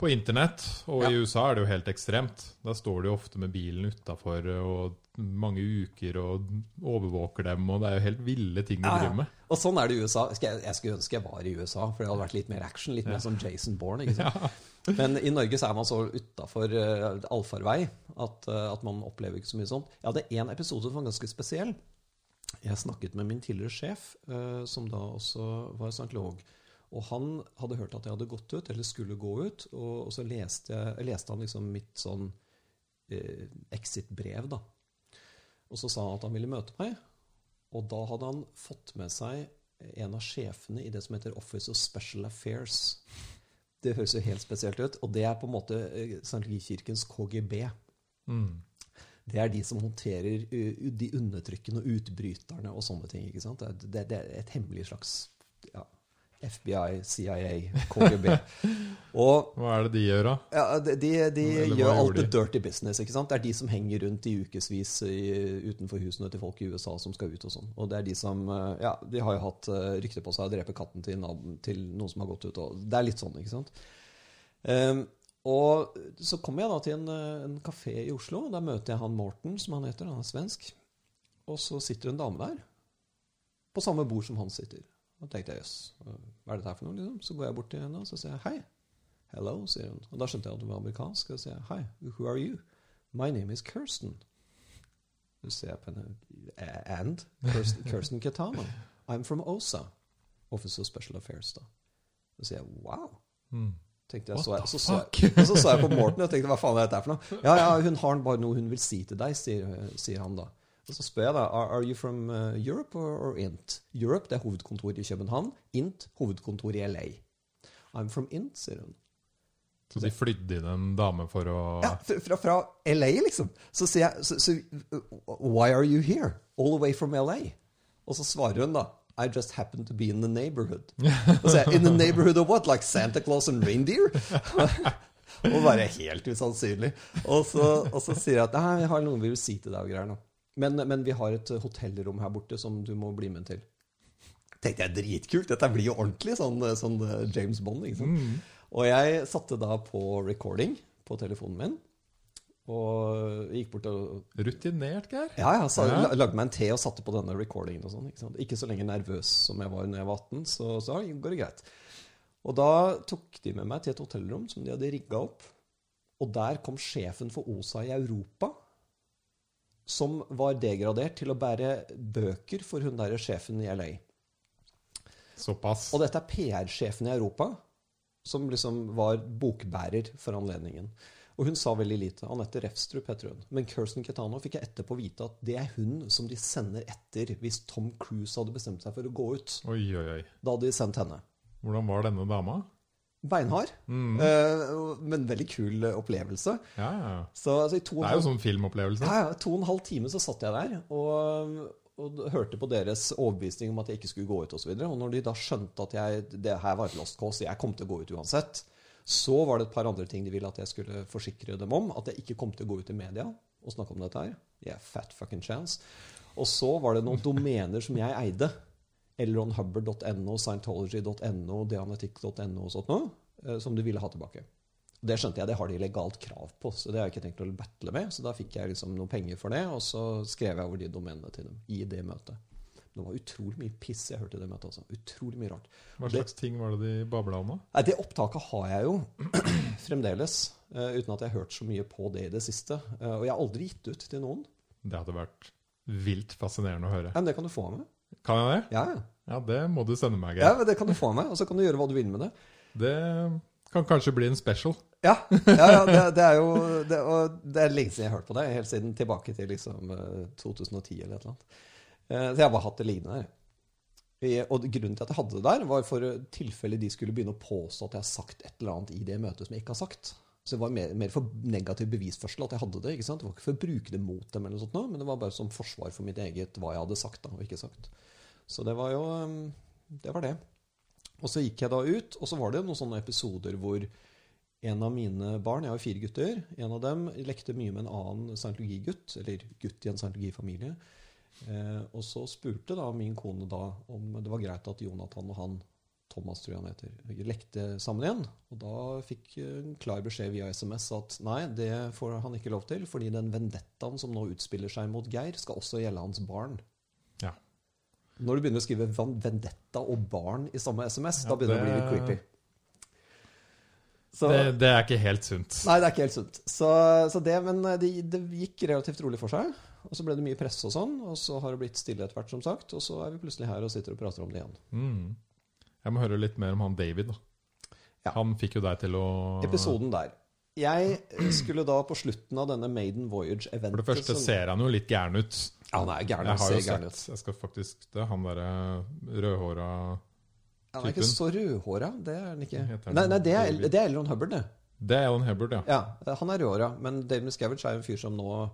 på internett, og ja. i USA er det jo helt ekstremt. Da står de ofte med bilen utafor og mange uker og overvåker dem, og det er jo helt ville ting de ja, driver med. Og sånn er det i USA. Jeg skulle ønske jeg var i USA, for det hadde vært litt mer action. Litt mer som Jason Bourne. ikke sant? Men i Norge så er man så utafor uh, allfarvei at, uh, at, man opplever ikke så mye sånt. Jeg hadde én episode som var ganske spesiell. Jeg snakket med min tidligere sjef, uh, som da også var scientolog. Og han hadde hørt at jeg hadde gått ut, eller skulle gå ut, og, og så leste, jeg, leste han liksom mitt sånn eh, exit-brev, da. Og så sa han at han ville møte meg, og da hadde han fått med seg en av sjefene i det som heter Office of Special Affairs. Det høres jo helt spesielt ut, og det er på en måte St. Scientologikirkens KGB. Mm. Det er de som håndterer uh, de undertrykkende og utbryterne og sånne ting. ikke sant? Det, det, det er et hemmelig slags ja, FBI, CIA, KGB. Og Hva er det de gjør, da? ja, de, de, de gjør alt det dirty business. ikke sant? Det er de som henger rundt i ukevis utenfor husene til folk i USA som skal ut og sånn. Og det er de som uh, Ja, de har jo hatt uh, rykte på seg å drepe katten til, til noen som har gått ut. og Det er litt sånn, ikke sant? Um, og så kommer jeg da til en, uh, en kafé i Oslo. og Der møter jeg han Morten, som han heter. Han er svensk. Og så sitter en dame der. På samme bord som han sitter. Og tenkte jeg jøss, hva er dette her for noe? liksom? Så går jeg bort til henne og så sier jeg hei. Hello, sier hun. Og da skjønte jeg at hun var amerikansk. Og så sier jeg hei, who are you? My name is Kirsten. Så ser jeg på henne. And? Kirsten, Kirsten Ketama. I'm from OSA. Office of Special Affairs, da. Så sier jeg wow. Mm. Tenkte jeg, så jeg, så, så jeg, og så så jeg på Morten og tenkte hva faen er dette for noe? Ja, ja, hun har bare noe hun vil si til deg, sier, sier han da. Og så spør jeg da, are, you from uh, Europe or, or INT? Europe, det er hovedkontor i København. INT, hovedkontor i LA. I'm from INT, sier hun. Så de flydde inn en dame for å Ja, fra, fra, LA, liksom. Så sier jeg så, så, Why are you here? All the way from LA? Og så svarer hun da I just happen to be in the neighborhood. Og så sier jeg, In the neighborhood of what? Like Santa Claus and reindeer? og bare helt usannsynlig. Og så, og så sier jeg at nei, jeg har noe vi vil si til deg og greier nå. Men, men vi har et hotellrom her borte som du må bli med til. Tenkte jeg, dritkult. Dette blir jo ordentlig sånn, sånn James Bond. ikke sant? Og jeg satte da på recording på telefonen min. Og gikk bort og Rutinert, Geir. ja, ja, så Ja. lagde meg en te og satte på denne recordingen. og sånn, ikke, ikke så lenge nervøs som jeg var når jeg var 18, så, så går det greit. Og da tok de med meg til et hotellrom som de hadde rigga opp. Og der kom sjefen for OSA i Europa, som var degradert til å bære bøker for hun derre sjefen i LA. Såpass. Og dette er PR-sjefen i Europa, som liksom var bokbærer for anledningen. Og hun sa veldig lite. Anette Refstrup heter hun. Men Kirsten Ketano fikk jeg etterpå vite at det er hun som de sender etter hvis Tom Cruise hadde bestemt seg for å gå ut. Oi, oi, oi. Da hadde de sendt henne. Hvordan var denne dama? Beinhard, Mm. uh, men veldig kul opplevelse. Ja, ja. Så altså, i to Det er jo sånn filmopplevelse. Ja, ja, to og en halv time så satt jeg der og, og hørte på deres overbevisning om at jeg ikke skulle gå ut osv. Og, så og når de da skjønte at jeg, det her var et lost cause, jeg kom til å gå ut uansett, så var det et par andre ting de ville at jeg skulle forsikre dem om. At jeg ikke kom til å gå ut i media og snakke om dette her. Yeah, fat fucking chance. Og så var det noen domener som jeg eide. elronhubbard.no, scientology.no, dianetikk.no og sånt noe, eh, som du ville ha tilbake. Det skjønte jeg, det har de legalt krav på, så det har jeg ikke tenkt å battle med. Så da fikk jeg liksom noen penger for det, og så skrev jeg over de domenene til dem i det møtet. Det var utrolig mye piss jeg hørte i det møtet. også. Utrolig mye rart. Hva slags ting var det de babla om, da? Nei, Det opptaket har jeg jo fremdeles, Uh, uten at jeg har hørt så mye på det i det siste. Uh, og jeg har aldri gitt ut til noen. Det hadde vært vilt fascinerende å høre. Ja, men det kan du få av meg. Kan jeg det? Ja, ja. Ja, det må du sende meg, ja men det kan du få av meg, og så kan du gjøre hva du vil med det. Det kan kanskje bli en special. Ja, ja, ja det, det er jo det, det er lenge siden jeg har hørt på det. Helt siden tilbake til liksom eh, 2010 eller et eller annet. Eh, Så jeg har bare hatt det liggende der. Og grunnen til at jeg hadde det der, var for tilfelle de skulle begynne å påstå at jeg har sagt et eller annet i det møtet som jeg ikke har sagt. Så det var mer, mer for negativ bevisførsel at jeg hadde det. ikke sant? Det var ikke for å bruke det mot dem, eller noe sånt, nå, men det var bare som forsvar for mitt eget hva jeg hadde sagt da, og ikke sagt. Så det var jo eh, Det var det. Og så gikk jeg da ut, og så var det noen sånne episoder hvor en av mine barn, jeg har fire gutter, en av dem lekte mye med en annen scientologigutt, eller gutt i en scientologifamilie. Eh, og så spurte da min kone da om det var greit at Jonathan og han, Thomas tror jeg han heter, lekte sammen igjen. Og da fikk en klar beskjed via SMS at nei, det får han ikke lov til, fordi den vendettaen som nå utspiller seg mot Geir, skal også gjelde hans barn. Ja. Når du begynner å skrive vendetta og barn i samme SMS, da begynner det å bli litt creepy. Så, Det, det er ikke helt sunt. Nei, det er ikke helt sunt. Så, så det, men eh, det, det gikk relativt rolig for seg. Og så ble det mye presse og sånn, og så har det blitt stille etter hvert, som sagt. Og så er vi plutselig her og sitter og prater om det igjen. Mm. Jeg må høre litt mer om han David. da. Ja. Han fikk jo deg til å Episoden der. Jeg skulle da på slutten av denne Maiden Voyage-eventet For det første som- ser han jo litt gæren ut. Ja, han er gæren. Jeg har jo gæren ut. Jeg skal faktisk det. Han derre rødhåra Han er ikke så rødhåra. Det er han ikke. Han Nei, nei det, er, David? det er Elron Hubbard, det. Det er Alan Hubbard, ja. Ja, han er rødhåra. Men David Miscavige er jo en fyr som nå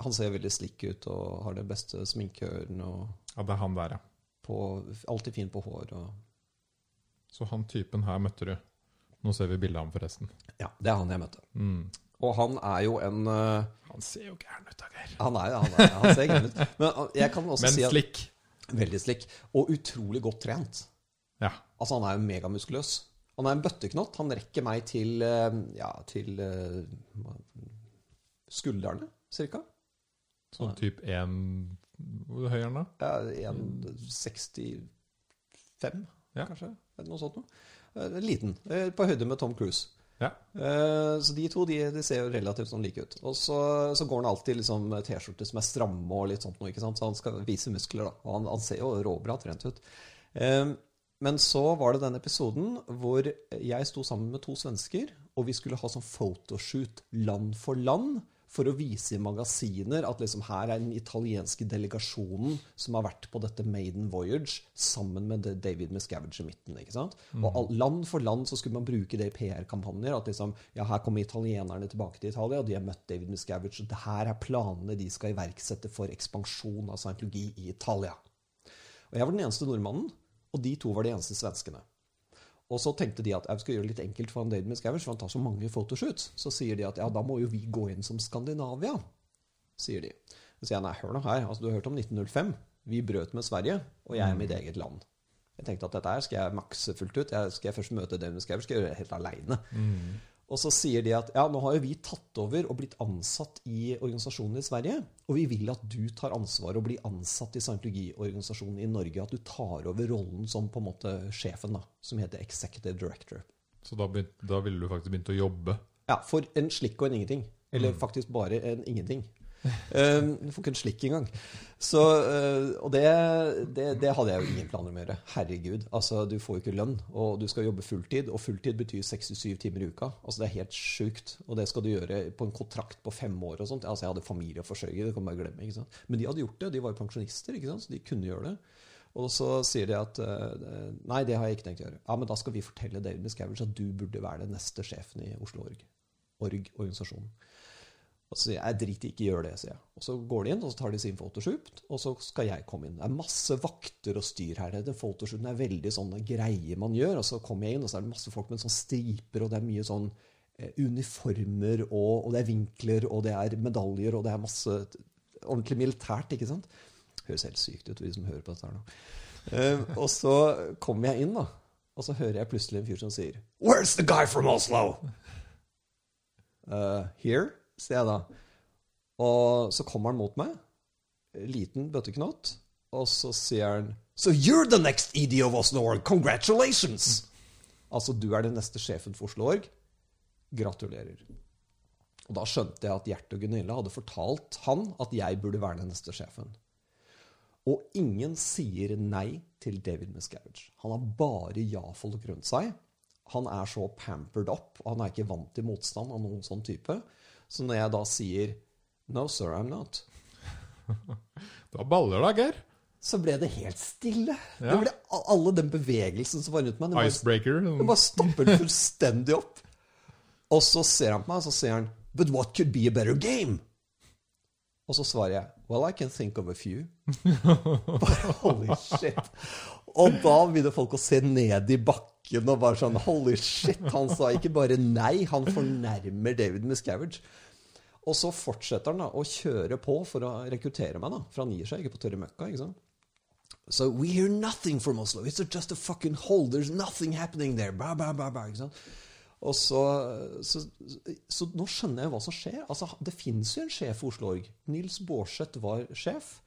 Han ser veldig slik ut og har det beste sminkehøren og Ja, Det er han der, ja. På, alltid fin på hår. Og, Så han typen her møtte du. Nå ser vi bildet av ham, forresten. ja, det er han jeg møtte. Mm. Og han er jo en uh, Han ser jo gæren ut, da, Geir. Han er, han er, han ser gæren ut. Men uh, jeg kan også Men si at slik. Veldig slik. Og utrolig godt trent. Ja. Altså, han er jo megamuskuløs. Han er en bøtteknott. Han rekker meg til uh, ja, til uh, skuldrene, cirka. Sånn type 1 Hvor høy er den da? Ja, 1,65, Ja. kanskje? Noe sånt noe. Eh, Liten. eh, På høyde med Tom Cruise. Ja. Eh, Så de to de, de ser jo relativt sånn like ut. Og så, så går han alltid liksom med T-skjorter som er stramme og litt sånt noe, så han skal vise muskler. da. Og han, han ser jo råbra trent ut. Men så var det den episoden hvor jeg sto sammen med to svensker, og vi skulle ha sånn photoshoot land for land for å vise i magasiner at liksom her er den italienske delegasjonen som har vært på dette Maiden Voyage sammen med David Miscavige i midten. ikke sant? Og land for land så skulle man bruke det i PR-kampanjer. At liksom, ja, her kommer italienerne tilbake til Italia, og de har møtt David Miscavige. Og det her er planene de skal iverksette for ekspansjon av scientologi i Italia. Og jeg var den eneste nordmannen, og de to var de eneste svenskene. Og så tenkte de at jeg skal gjøre det litt enkelt for han David Miscavige, for han tar så mange photoshoots. Så sier de at ja, da må jo vi gå inn som Skandinavia, sier de. Så sier jeg nei, hør nå her, altså du har hørt om 1905. Vi brøt med Sverige, og jeg er mitt eget land. Jeg tenkte at dette her skal jeg makse fullt ut. Jeg, skal jeg først møte David Miscavige, skal jeg gjøre det helt aleine. Og så sier de at ja, nå har jo vi tatt over og blitt ansatt i organisasjonen i Sverige, og vi vil at du tar ansvar og blir ansatt i scientologiorganisasjonen i Norge. At du tar over rollen som på en måte sjefen, da, som heter executive director. Så da, begynt, da ville du faktisk begynt å jobbe? Ja, for en slikk og en ingenting. Eller faktisk bare en ingenting. Um, du får ikke en slikk engang. Så, uh, og det, det, det hadde jeg jo ingen planer om å gjøre. Herregud. Altså, du får jo ikke lønn, og du skal jobbe fulltid. Og fulltid betyr 67 timer i uka. Altså, det er helt sjukt. Og det skal du gjøre på en kontrakt på fem år og sånt. Altså, jeg hadde familie å forsørge, det kan man bare glemme. ikke sant? Men de hadde gjort det. De var jo pensjonister, ikke sant? så de kunne gjøre det. Og så sier de at uh, nei, det har jeg ikke tenkt å gjøre. Ja, men da skal vi fortelle David Miscavige at du burde være den neste sjefen i Oslo Org. Org-organisasjonen. Og så sier jeg jeg driter ikke gjøre det, sier jeg. Og så går de inn, og så tar de sin photoshoot, og så skal jeg komme inn. Det er masse vakter og styr her. Den photoshooten er veldig sånne greier man gjør. Og så kommer jeg inn, og så er det masse folk med sånne striper, og det er mye sånn eh, uniformer, og, og det er vinkler, og det er medaljer, og det er masse ordentlig militært, ikke sant? Høres helt sykt ut, vi som hører på dette her nå. Eh, og så kommer jeg inn, da. Og så hører jeg plutselig en fyr som sier Where's the guy from Oslo? Uh, here, sier da. Og så kommer han mot meg. Liten bøtteknott. Og så sier han So you're the next ED of Oslo Org. Congratulations! Altså, du er den neste sjefen for Oslo Org. Gratulerer. Og da skjønte jeg at Gjert og Gunilla hadde fortalt han at jeg burde være den neste sjefen. Og ingen sier nei til David Miscavige. Han har bare ja-folk rundt seg. Han er så pampered up, og han er ikke vant til motstand av noen sånn type. Så når jeg da sier No, sir, I'm not, har baller, da, Geir. så ble det helt stille. Ja. Det ble Alle den bevegelsen som var rundt meg, den bare, Icebreaker. den bare stopper fullstendig opp. Og så ser han på meg, og så sier han But what could be a better game? Og så svarer jeg Well, I can think of a few. Bare holy shit. Og da begynner folk å se ned i bakken og bare sånn Holy shit. Han sa ikke bare nei, han fornærmer David Miscavige. Og så fortsetter han da å kjøre på for å rekruttere meg, da. For han gir seg ikke på tørre møkka. ikke sant? So we hear nothing from Oslo. It's just a fucking hole. There's nothing happening there. Bah, bah, bah, bah, ikke sant? Og så, så, så nå skjønner jeg hva som skjer. Altså, det fins jo en sjef for Oslo Org. Nils Baarseth var sjef.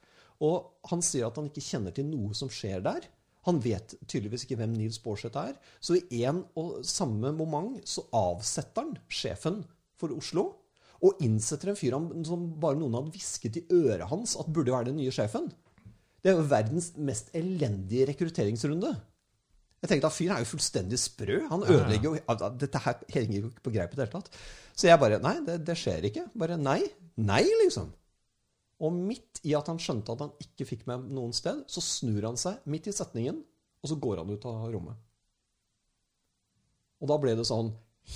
Og han sier at han ikke kjenner til noe som skjer der. Han vet tydeligvis ikke hvem Nils Baarseth er. Så i en og samme moment så avsetter han sjefen for Oslo. Og innsetter en fyr han, som bare noen hadde hvisket i øret hans at burde være den nye sjefen. Det er jo verdens mest elendige rekrutteringsrunde. Jeg tenkte at fyren er jo fullstendig sprø. Han ødelegger jo Dette her henger jo ikke på greip i det hele tatt. Så jeg bare Nei, det, det skjer ikke. Bare nei. Nei, liksom. Og midt i at han skjønte at han ikke fikk meg noen sted, så snur han seg midt i setningen, og så går han ut av rommet. Og da ble det sånn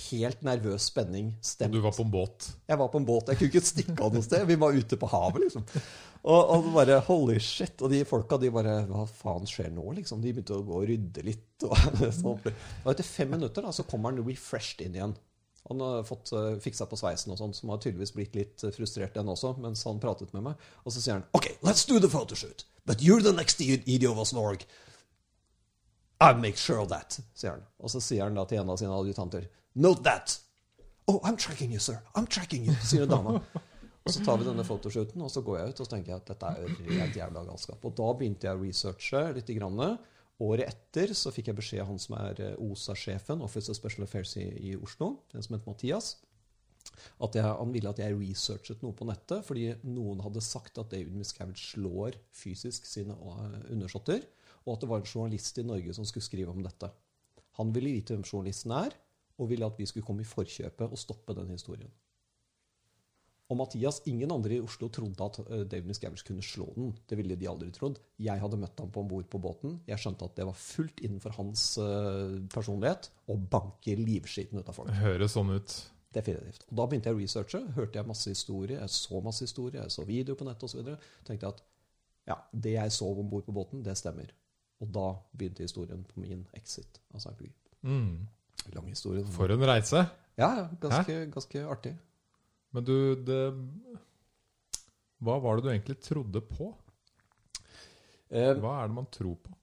helt nervøs spenning. Stemt. du var på en båt. Jeg var på en båt. Jeg kunne ikke stikke av noe sted. Vi var ute på havet, liksom. Og, og bare Holy shit. Og de folka, de bare Hva faen skjer nå, liksom? De begynte å gå og rydde litt. Og, sånn. og etter fem minutter da, så kommer han refreshed inn igjen. Han har fått uh, fiksa på sveisen og sånn, som har tydeligvis blitt litt eh, frustrert den også, mens han pratet med meg. Og så sier han OK, let's do the photoshoot. But you're the next idiot of us, Norg. I'll make sure of that, sier han. Og så sier han da til en av sine adjutanter Note that. Oh, I'm tracking you, sir. I'm tracking you, sier dama. Og så tar vi denne photoshooten, og så går jeg ut og så tenker jeg at dette er helt jævla galskap. Og da begynte jeg å researche litt. Grann. Året etter så fikk jeg beskjed av han som er eh, OSA-sjefen, Office of Special Affairs i, i Oslo, den som heter Mathias, at jeg, han ville at jeg researchet noe på nettet, fordi noen hadde sagt at David Miscavige slår fysisk sine eh, undersåtter, og at det var en journalist i Norge som skulle skrive om dette. Han ville vite hvem journalisten er, og ville at vi skulle komme i forkjøpet og stoppe den historien. Og Mathias, ingen andre i Oslo trodde at eh, David Miscavige kunne slå den. Det ville de aldri trodd. Jeg hadde møtt ham på bord på båten. Jeg skjønte at det var fullt innenfor hans eh, personlighet å banke livskiten ut av folk. Høres sånn ut. Definitivt. Og da begynte jeg å researche. Hørte jeg masse historier. Jeg så masse historier, jeg så video på nettet osv. Tenkte jeg at ja, det jeg så om bord på båten, det stemmer. Og da begynte historien på min exit av Scientology. Mm. Lang historie. For en reise. Ja, ja, ganske, ganske artig. Men du, det Hva var det du egentlig trodde på? Eh, Hva er det man tror på?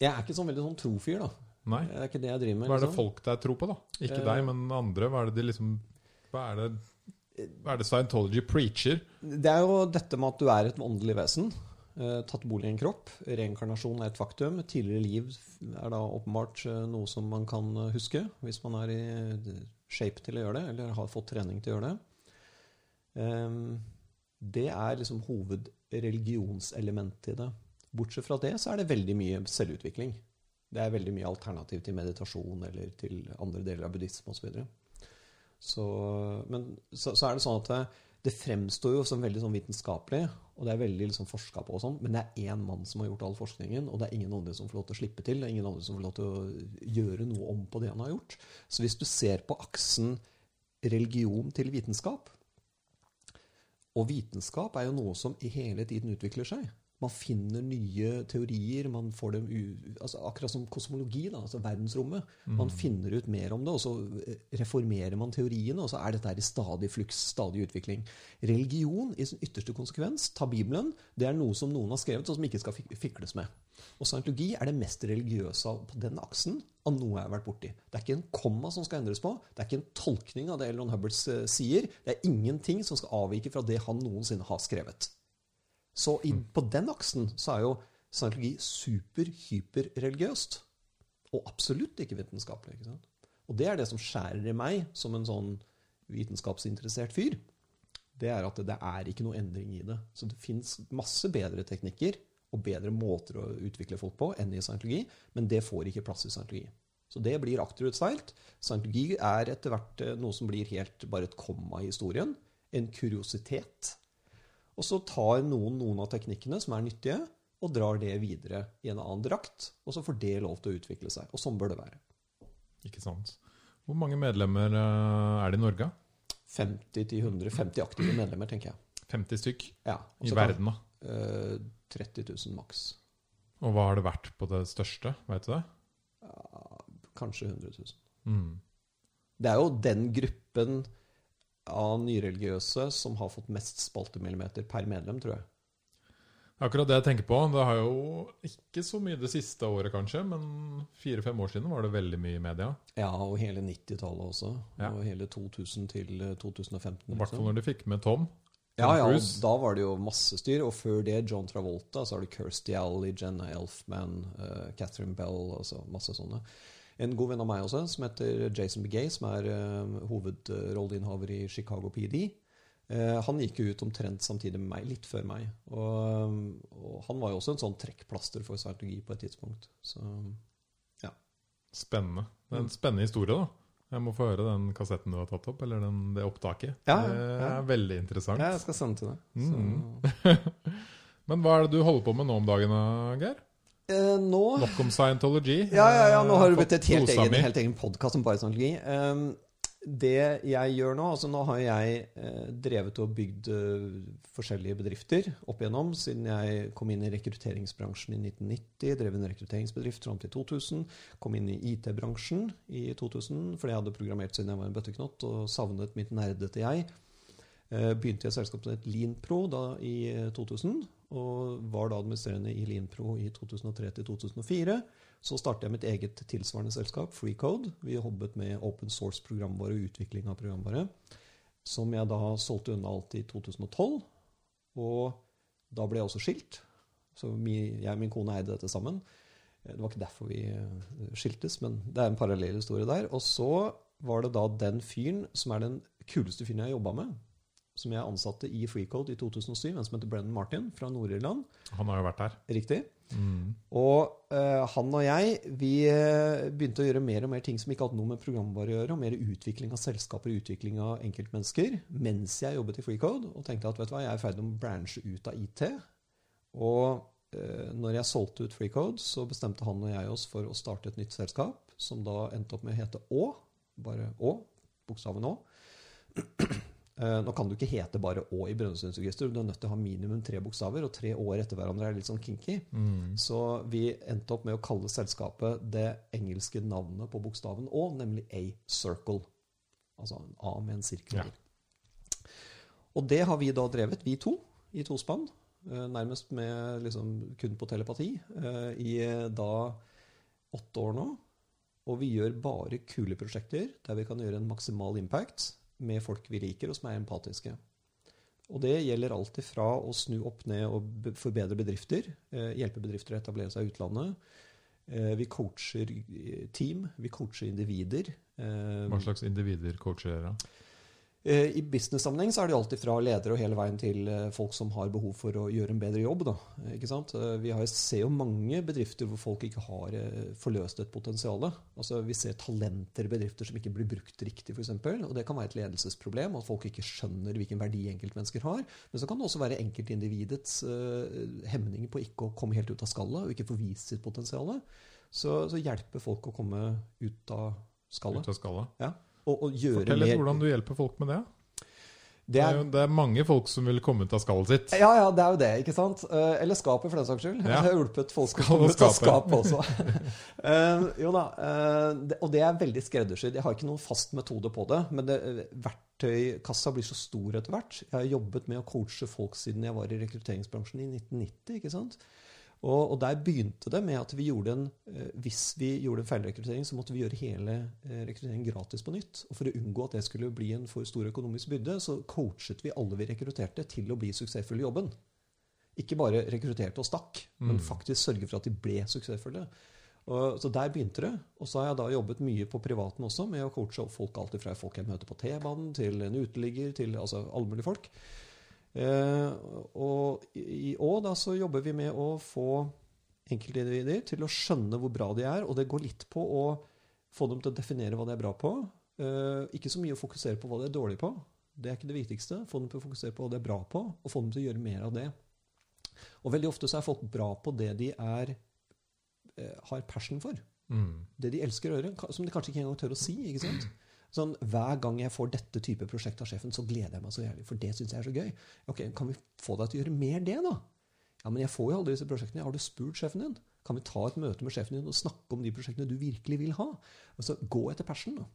jeg er ikke sånn veldig sånn trofyr, da. Nei. Det er ikke det jeg driver med. Hva er det liksom. folk der tror på, da? Ikke uh, deg, men andre. Hva er det de liksom Hva er det, hva er det Scientology preacher? Det er jo dette med at du er et åndelig vesen. eh, tatt bolig i en kropp. Reinkarnasjon er et faktum. Tidligere liv er da åpenbart eh, noe som man kan eh, huske hvis man er i eh, shape til å gjøre det, eller har fått trening til å gjøre det. Ehm, det er liksom hovedreligionselementet i det. Bortsett fra det så er det veldig mye selvutvikling. Det er veldig mye alternativ til meditasjon eller til andre deler av buddhisme osv. Så, men så, så er det sånn at det, det fremstår jo som veldig sånn vitenskapelig, og det er veldig liksom forska på og sånn, men det er én mann som har gjort all forskningen, og det er ingen andre som får lov til å slippe til. Det er ingen andre som får lov til å gjøre noe om på det han har gjort. Så hvis du ser på aksen religion til vitenskap, og vitenskap er jo noe som hele tiden utvikler seg. Man finner nye teorier. man får dem altså Akkurat som kosmologi, da, altså verdensrommet. Man finner ut mer om det, og så eh, reformerer man teoriene, og så er dette i stadig fluks, stadig utvikling. Religion, i sin ytterste konsekvens, ta Bibelen, det er noe som noen har skrevet, og som ikke skal fikles med. Og scientologi er det mest religiøse på den aksen av noe jeg har vært borti. Det er ikke en komma som skal endres på. Det er ikke en tolkning av det Elon Hubbards eh, sier. Det er ingenting som skal avvike fra det han noensinne har skrevet. Så i, på den aksen så er jo scientologi super-hyper-religiøst. Og absolutt ikke vitenskapelig. ikke sant? Og det er det som skjærer i meg som en sånn vitenskapsinteressert fyr. Det er at det er ikke noe endring i det. Så det fins masse bedre teknikker og bedre måter å utvikle folk på enn i scientologi, men det får ikke plass i scientologi. Så det blir akterutseilt. Scientologi er etter hvert eh, noe som blir helt bare et komma i historien. En kuriositet. Og så tar noen noen av teknikkene som er nyttige, og drar det videre i en annen drakt. Og så får det lov til å utvikle seg. Og sånn bør det være. Ikke sant. Hvor mange medlemmer eh, er det i Norge? 50-100, 50 aktive medlemmer, tenker jeg. 50 stykk Ja, i verden, da. Eh, 30 000 maks. Og hva har det vært på det største? Vet du det? Kanskje 100 000. Mm. Det er jo den gruppen av nyreligiøse som har fått mest spaltemillimeter per medlem, tror jeg. Akkurat det jeg tenker på. Det har jo ikke så mye det siste året, kanskje, men fire-fem år siden var det veldig mye i media. Ja, og hele 90-tallet også. Ja. Og hele 2000 til eh, 2015. I hvert fall liksom. når de fikk med Tom. Ja, ja, og da var det jo masse styr. Og før det John Travolta, så har du Kirstie Alley, Jenna Elfman, uh, Catherine Bell, altså masse sånne. En god venn av meg også, som heter Jason Begay, som er uh, hovedrolleinnehaver i Chicago PD. Uh, han gikk jo ut omtrent samtidig med meg, litt før meg. Og, og han var jo også en sånn trekkplaster for scientologi på et tidspunkt. Så ja. Spennende. Det er Mm. en spennende historie, da. Jeg må få høre den kassetten du har tatt opp, eller den, det opptaket. Ja, det er veldig interessant. Ja, jeg skal sende til deg. Mm. Men hva er det du holder på med nå om dagen, da, Geir? Eh, nå Nok om scientology. Ja, ja, ja, nå har det Eh, blitt et helt egen, helt egen podkast om bare scientologi. Um, det jeg gjør nå altså Nå har jeg eh, drevet og bygd eh, forskjellige bedrifter opp igjennom siden jeg kom inn i rekrutteringsbransjen i 1990. Drev en rekrutteringsbedrift fram til 2000. Kom inn i IT-bransjen i 2000 fordi jeg hadde programmert siden jeg var en bøtteknott og savnet mitt nerdete jeg. Eh, Begynte i et som het Leanpro da i eh, 2000, og var da administrerende i Leanpro i 2003 til 2004. Så startet jeg mitt eget tilsvarende selskap, FreeCode. Vi jobbet med open source programvare og utvikling av programvare. Som jeg da solgte unna alt i 2012. Og da ble jeg også skilt. Så jeg og min kone eide dette sammen. Eh, Det var ikke derfor vi eh, skiltes, men det er en parallell historie der. Og så var det da den fyren som er den kuleste fyren jeg har jobba med, som jeg ansatte i FreeCode i 2007, en som heter Brennan Martin fra Nord-Irland. Han har jo vært der. Riktig. Mm. Og uh, han og jeg vi eh, begynte å gjøre mer og mer ting som ikke hadde noe med programvare å gjøre, og mer utvikling av selskaper og utvikling av enkeltmennesker mens jeg jobbet i FreeCode. Og tenkte at vet du hva, jeg er i ferd med å branche ut av IT. Og uh, når jeg solgte ut FreeCode, så bestemte han og jeg oss for å starte et nytt selskap, som da endte opp med å hete Å. Bare Å. Bokstaven Å. Eh, Nå kan du ikke hete bare Å i Brønnøysundregisteret. Du er nødt til å ha minimum tre bokstaver, og tre år etter hverandre er litt sånn kinky. Mm. Så vi endte opp med å kalle selskapet det engelske navnet på bokstaven Å, nemlig A-circle. Altså en A med en sirkel. Ja. Og det har vi da drevet, vi to, i tospann. eh, Nærmest med liksom kun på telepati. eh, I da åtte år nå. Og vi gjør bare kule prosjekter der vi kan gjøre en maksimal impact med folk vi liker, og som er empatiske. Og det gjelder alt ifra å snu opp ned og forbedre bedrifter, eh, hjelpe bedrifter å etablere seg i utlandet. Eh, vi coacher eh, team, vi coacher individer. Hva slags individer coacher dere? Eh, I business-sammenheng så er det alltid fra ledere og hele veien til eh, folk som har behov for å gjøre en bedre jobb. Da. Eh, Vi har, ser jo mange bedrifter hvor folk ikke har forløst et potensial. Altså, vi ser talenter i bedrifter som ikke blir brukt riktig, f.eks. Og det kan være et ledelsesproblem, at folk ikke skjønner hvilken verdi enkeltmennesker har. Men så kan det også være enkeltindividets uh, hemninger på ikke å komme helt ut av skallet og ikke få vist sitt potensial. Så, så hjelper folk å komme ut av skallet. Ut av skallet. Ja. Og, og gjøre Fortell litt mer hvordan du hjelper folk med det. det Det er, er, jo, det er mange folk som vil komme ut av skallet sitt. Ja, ja, det er jo det, ikke sant? Eh, Eller skapet, for den saks skyld. Ja. Jeg har hjulpet folk å komme ut av skapet. også. uh, jo da, uh, det, og det er veldig skreddersydd. Jeg har ikke noen fast metode på det, men det, verktøykassa blir så stor etter hvert. Jeg har jobbet med å coache folk siden jeg var i rekrutteringsbransjen i 1990. ikke sant? Og, og der begynte det med at vi gjorde en, eh, hvis vi gjorde en feilrekruttering, så måtte vi gjøre hele eh, rekrutteringen gratis på nytt. Og for å unngå at det skulle bli en for stor økonomisk byrde, så coachet vi alle vi rekrutterte til å bli suksessfulle i jobben. Ikke bare rekrutterte og stakk, men Mm. faktisk sørge for at de ble suksessfulle. Og, så der begynte det. Og så har jeg da jobbet mye på privaten også med å coache folk alltid fra folk jeg møter på T-banen, til en uteligger, til altså alle mulige folk. Eh, og i år da så jobber vi med å få enkeltindivider til å skjønne hvor bra de er, og det går litt på å få dem til å definere hva de er bra på. Eh, ikke så mye å fokusere på hva de er dårlige på. Det er ikke det viktigste. Få dem til å fokusere på hva de er bra på, og få dem til å gjøre mer av det. Og veldig ofte så er folk bra på det de er, eh, har passion for. Mm. Det de elsker å gjøre, som de kanskje ikke engang tør å si. ikke sant? Sånn, Hver gang jeg får dette type prosjekt av sjefen, så gleder jeg meg så jævlig, for det syns jeg er så gøy. Ok, Kan vi få deg til å gjøre mer det, da? Ja, men jeg får jo aldri disse prosjektene. Har du spurt sjefen din? Kan vi ta et møte med sjefen din og snakke om de prosjektene du virkelig vil ha? Altså, Gå etter passion, da.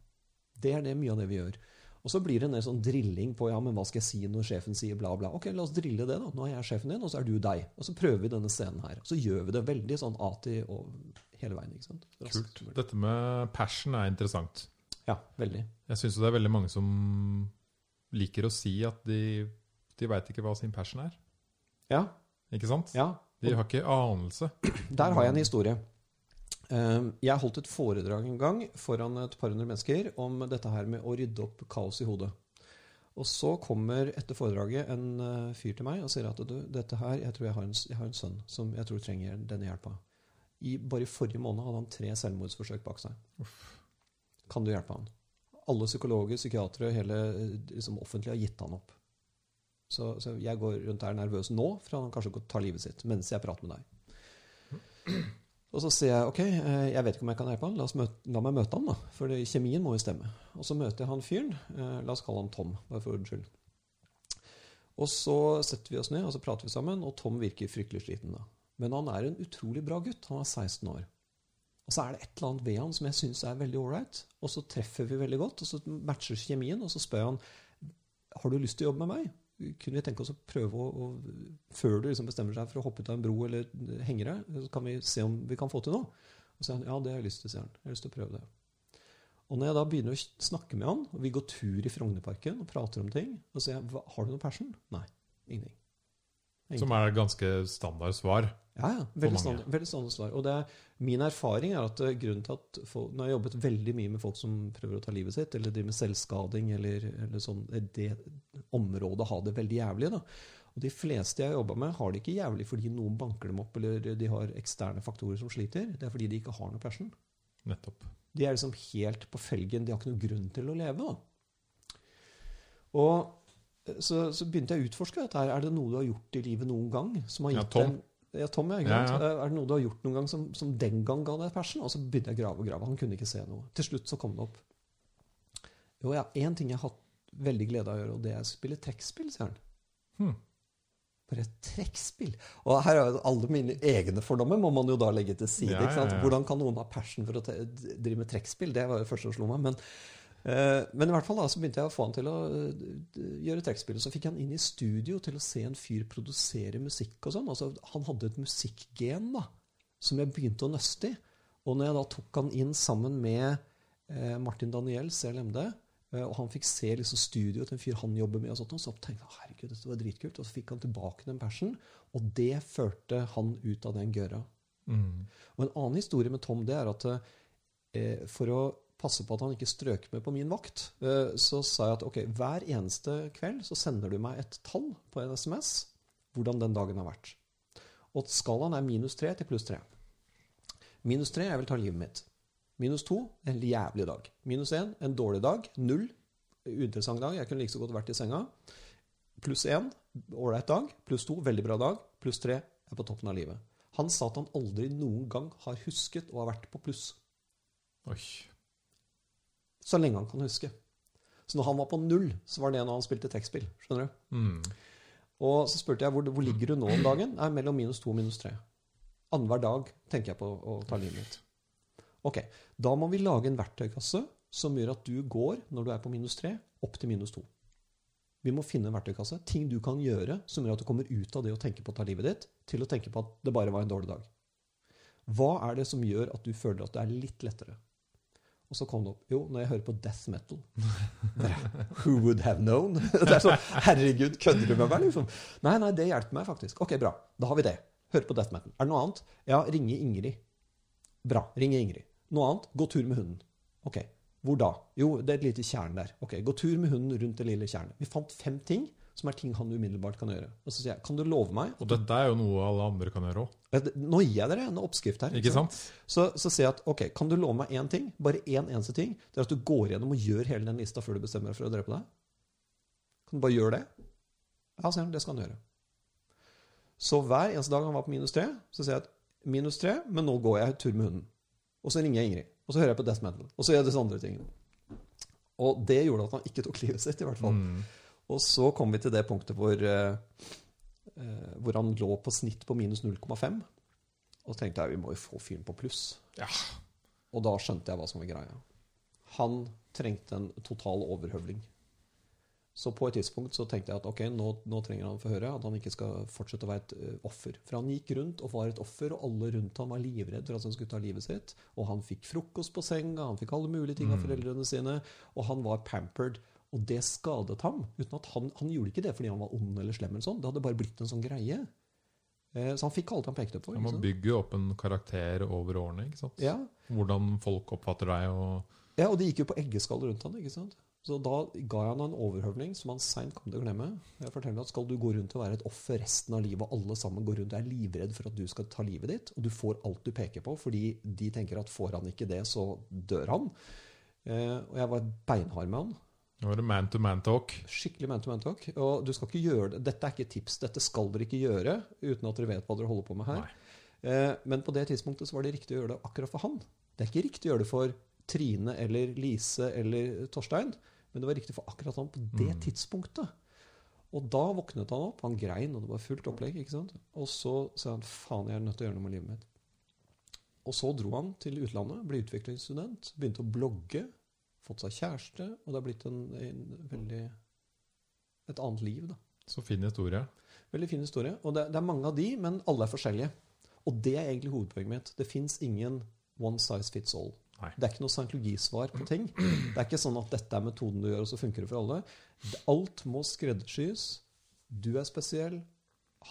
Det er det mye av det vi gjør. Og så blir det en del sånn drilling på ja, men hva skal jeg si når sjefen sier bla, bla. Ok, la oss drille det, da. Nå er jeg sjefen din, og så er du deg. Og så prøver vi denne scenen her. Og så gjør vi det veldig sånn ATI og hele veien. ikke sant? Raskt Kult. Dette med passion er interessant. Ja, veldig. Jeg syns det er veldig mange som liker å si at de, de veit ikke hva sin passion er. Ja, Ikke sant? ja. De har ikke anelse. Der har jeg en historie. Eh, Jeg holdt et foredrag en gang foran et par hundre mennesker om dette her med å rydde opp kaos i hodet. Og så kommer etter foredraget en eh, fyr til meg og sier at du, dette her, jeg tror jeg har en, jeg har en sønn som jeg tror trenger denne hjelpa. I, bare i forrige måned hadde han tre selvmordsforsøk bak seg. Kan du hjelpe han? Alle psykologer, psykiatere, hele liksom, offentlig har gitt han opp. Så, så jeg går rundt der nervøs nå for han kanskje tar livet sitt mens jeg prater med deg. Og så sier jeg ok, eh, jeg vet ikke om jeg kan hjelpe han, la, møte, la meg møte han, da. For det, kjemien må jo stemme. Og så møter jeg han fyren. Eh, la oss kalle han Tom, bare for ordens skyld. Og så setter vi oss ned og så prater vi sammen, og Tom virker fryktelig sliten. da. Men han er en utrolig bra gutt. Han er 16 år. Og så er det et eller annet ved han som jeg syns er veldig ålreit. Og så treffer vi veldig godt, og så matcher kjemien, og så spør jeg han har du lyst til å jobbe med meg kunne vi tenke oss å prøve å, å Før du liksom bestemmer seg for å hoppe ut av en bro eller hengere, så kan vi se om vi kan få til noe. Og så sier han ja, det har jeg lyst til, sier han. Jeg har lyst til å prøve det. Og når jeg da begynner å snakke med han, og vi går tur i Frognerparken og prater om ting, og sier jeg har du noe passion? Nei. Ingenting. Som er et ganske standard svar? Ja, ja. Veldig standard, veldig standard svar. Og det er, min erfaring er at eh, grunnen til at folk, Når jeg har jobbet veldig mye med folk som prøver å ta livet sitt, eller driver med selvskading, eller, eller sånn, det området har det veldig jævlig. da. Og De fleste jeg har jobba med, har det ikke jævlig fordi noen banker dem opp, eller de har eksterne faktorer som sliter. Det er fordi de ikke har noe passion. Nettopp. De er liksom helt på felgen. De har ikke noen grunn til å leve. da. Og så, så, begynte jeg å utforske dette. Er det noe du har gjort i livet noen gang? som har gitt ja, Tom. En, ja, Tom, ja, ja, ja. Er det noe du har gjort noen gang som, som den gang ga deg persen? Og så begynte jeg å grave og grave. Han kunne ikke se noe. Til slutt så kom det opp. Jo, ja, én ting jeg har hatt veldig glede av å gjøre, og det er å spille trekkspill, sier han. Hmm. Bare trekkspill? Og her er jo alle mine egne fordommer må man jo da legge til side. Ja, ja, ja. Hvordan kan noen ha passion for å drive med trekkspill? Det var det første som slo meg. Men Eh, men i hvert fall da, så begynte jeg å få han til å eh, gjøre trekkspill. Så fikk jeg han inn i studio til å se en fyr produsere musikk og sånn. Altså, han hadde et musikkgen da, som jeg begynte å nøste i. Og når jeg da tok han inn sammen med eh, Martin Daniel, CLMD, eh, og han fikk se liksom studioet til en fyr han jobber med, og sånt, så tenkte jeg herregud, dette var dritkult. Og så fikk han tilbake den passion, og det førte han ut av den gøra. Mm. Og en annen historie med Tom det er at eh, for å passe på at han ikke strøk med på min vakt, eh, så sa jeg at ok, hver eneste kveld så sender du meg et tall på en SMS hvordan den dagen har vært. Og skalaen er minus tre til pluss tre. Minus tre jeg vil ta livet mitt. Minus to en jævlig dag. Minus én en dårlig dag. Null uinteressant dag. Jeg kunne like så godt vært i senga. Pluss én ålreit dag. Pluss to veldig bra dag. Pluss tre er på toppen av livet. Han sa at han aldri noen gang har husket å ha vært på pluss. Oi. Så lenge han kan huske. Så når han var på null, så var det når han spilte tekstspill. Skjønner du? Mm. Og så spurte jeg hvor, hvor ligger du nå om dagen. Nei, mellom minus to og minus tre. Annenhver dag tenker jeg på å ta livet mitt. Ok, Da må vi lage en verktøykasse som gjør at du går, når du er på minus tre, opp til minus to. Vi må finne en verktøykasse. Ting du kan gjøre som gjør at du kommer ut av det å tenke på å ta livet ditt, til å tenke på at det bare var en dårlig dag. Hva er det som gjør at du føler at det er litt lettere? Og så kom det opp Jo, når jeg hører på death metal Who would have known? Det er sånn Herregud, kødder du med meg? liksom? Nei, nei, det hjelper meg faktisk. Ok, bra. Da har vi det. Høre på death metal. Er det noe annet? Ja, ringe Ingrid. Bra. Ringe Ingrid. Noe annet? Gå tur med hunden. Ok. Hvor da? Jo, det er et lite tjern der. Ok, Gå tur med hunden rundt det lille tjernet. Vi fant fem ting som er ting han umiddelbart kan gjøre. Og så sier jeg, kan du love meg Og dette er jo noe alle andre kan gjøre òg. Nå gir jeg dere en oppskrift her. Ikke sant? Så, så sier jeg at ok, kan du love meg én ting? Bare én eneste ting. Det er at du går gjennom og gjør hele den lista før du bestemmer deg for å drepe deg. Kan du bare gjøre det? Ja, sier han. Det skal han gjøre. Så hver eneste dag han var på minus tre, så sier jeg at minus tre, men nå går jeg tur med hunden. Og så ringer jeg Ingrid. Og så hører jeg på Death Metal. Og så gjør jeg disse andre tingene. Og det gjorde at han ikke tok livet sitt, i hvert fall. Mm. Og så kom vi til det punktet hvor, eh, eh, hvor han lå på snitt på minus 0,5. Og tenkte jeg vi må jo få fyren på pluss. Ja. Og da skjønte jeg hva som var greia. Han trengte en total overhøvling. Så på et tidspunkt så tenkte jeg at ok, nå, nå trenger han å få høre at han ikke skal fortsette å være et uh, offer. For han gikk rundt og var et offer, og alle rundt ham var livredde for at han skulle ta livet sitt. Og han fikk frokost på senga, han fikk alle mulige ting av mm. foreldrene sine, og han var pampered. Og det skadet ham. uten at Han, han gjorde ikke det fordi han var ond eller slem. eller sånn. Det hadde bare blitt en sånn greie. Eh, så han fikk alt han pekte på. Man bygger jo opp en karakter over årene. ikke sant? Ja. Hvordan folk oppfatter deg. og... Ja, og det gikk jo på eggeskall rundt han, ikke sant? Så da ga han en overhøvling som han seint kom til å glemme. Jeg forteller at Skal du gå rundt og være et offer resten av livet, og alle sammen går rundt og er livredd for at du skal ta livet ditt, og du får alt du peker på fordi de tenker at får han ikke det, så dør han. Eh, og jeg var beinhard med han. Nå var det man-to-man-talk. Skikkelig man-to-man-talk. Og du skal ikke gjøre det. Dette er ikke tips. Dette skal dere ikke gjøre uten at dere vet hva dere holder på med her. Eh, men på det tidspunktet så var det riktig å gjøre det akkurat for han. Det er ikke riktig å gjøre det for Trine eller Lise eller Torstein. Men det var riktig for akkurat han på det Mm. tidspunktet. Og da våknet han opp. Han grein, og det var fullt opplegg. ikke sant? Og så sa han faen, jeg er nødt til å gjøre noe med livet mitt. Og så dro han til utlandet, ble utviklingsstudent, begynte å blogge, fått seg kjæreste, og det har blitt en, en veldig et annet liv. da. Så fin historie. Veldig fin historie. Og det, det er mange av de, men alle er forskjellige. Og det er egentlig hovedpoenget mitt. Det fins ingen one size fits all. Nei. Det er ikke noe scientologisvar på ting. Det er ikke sånn at dette er metoden du gjør, og så funker det for alle. Alt må skreddersys. Du er spesiell,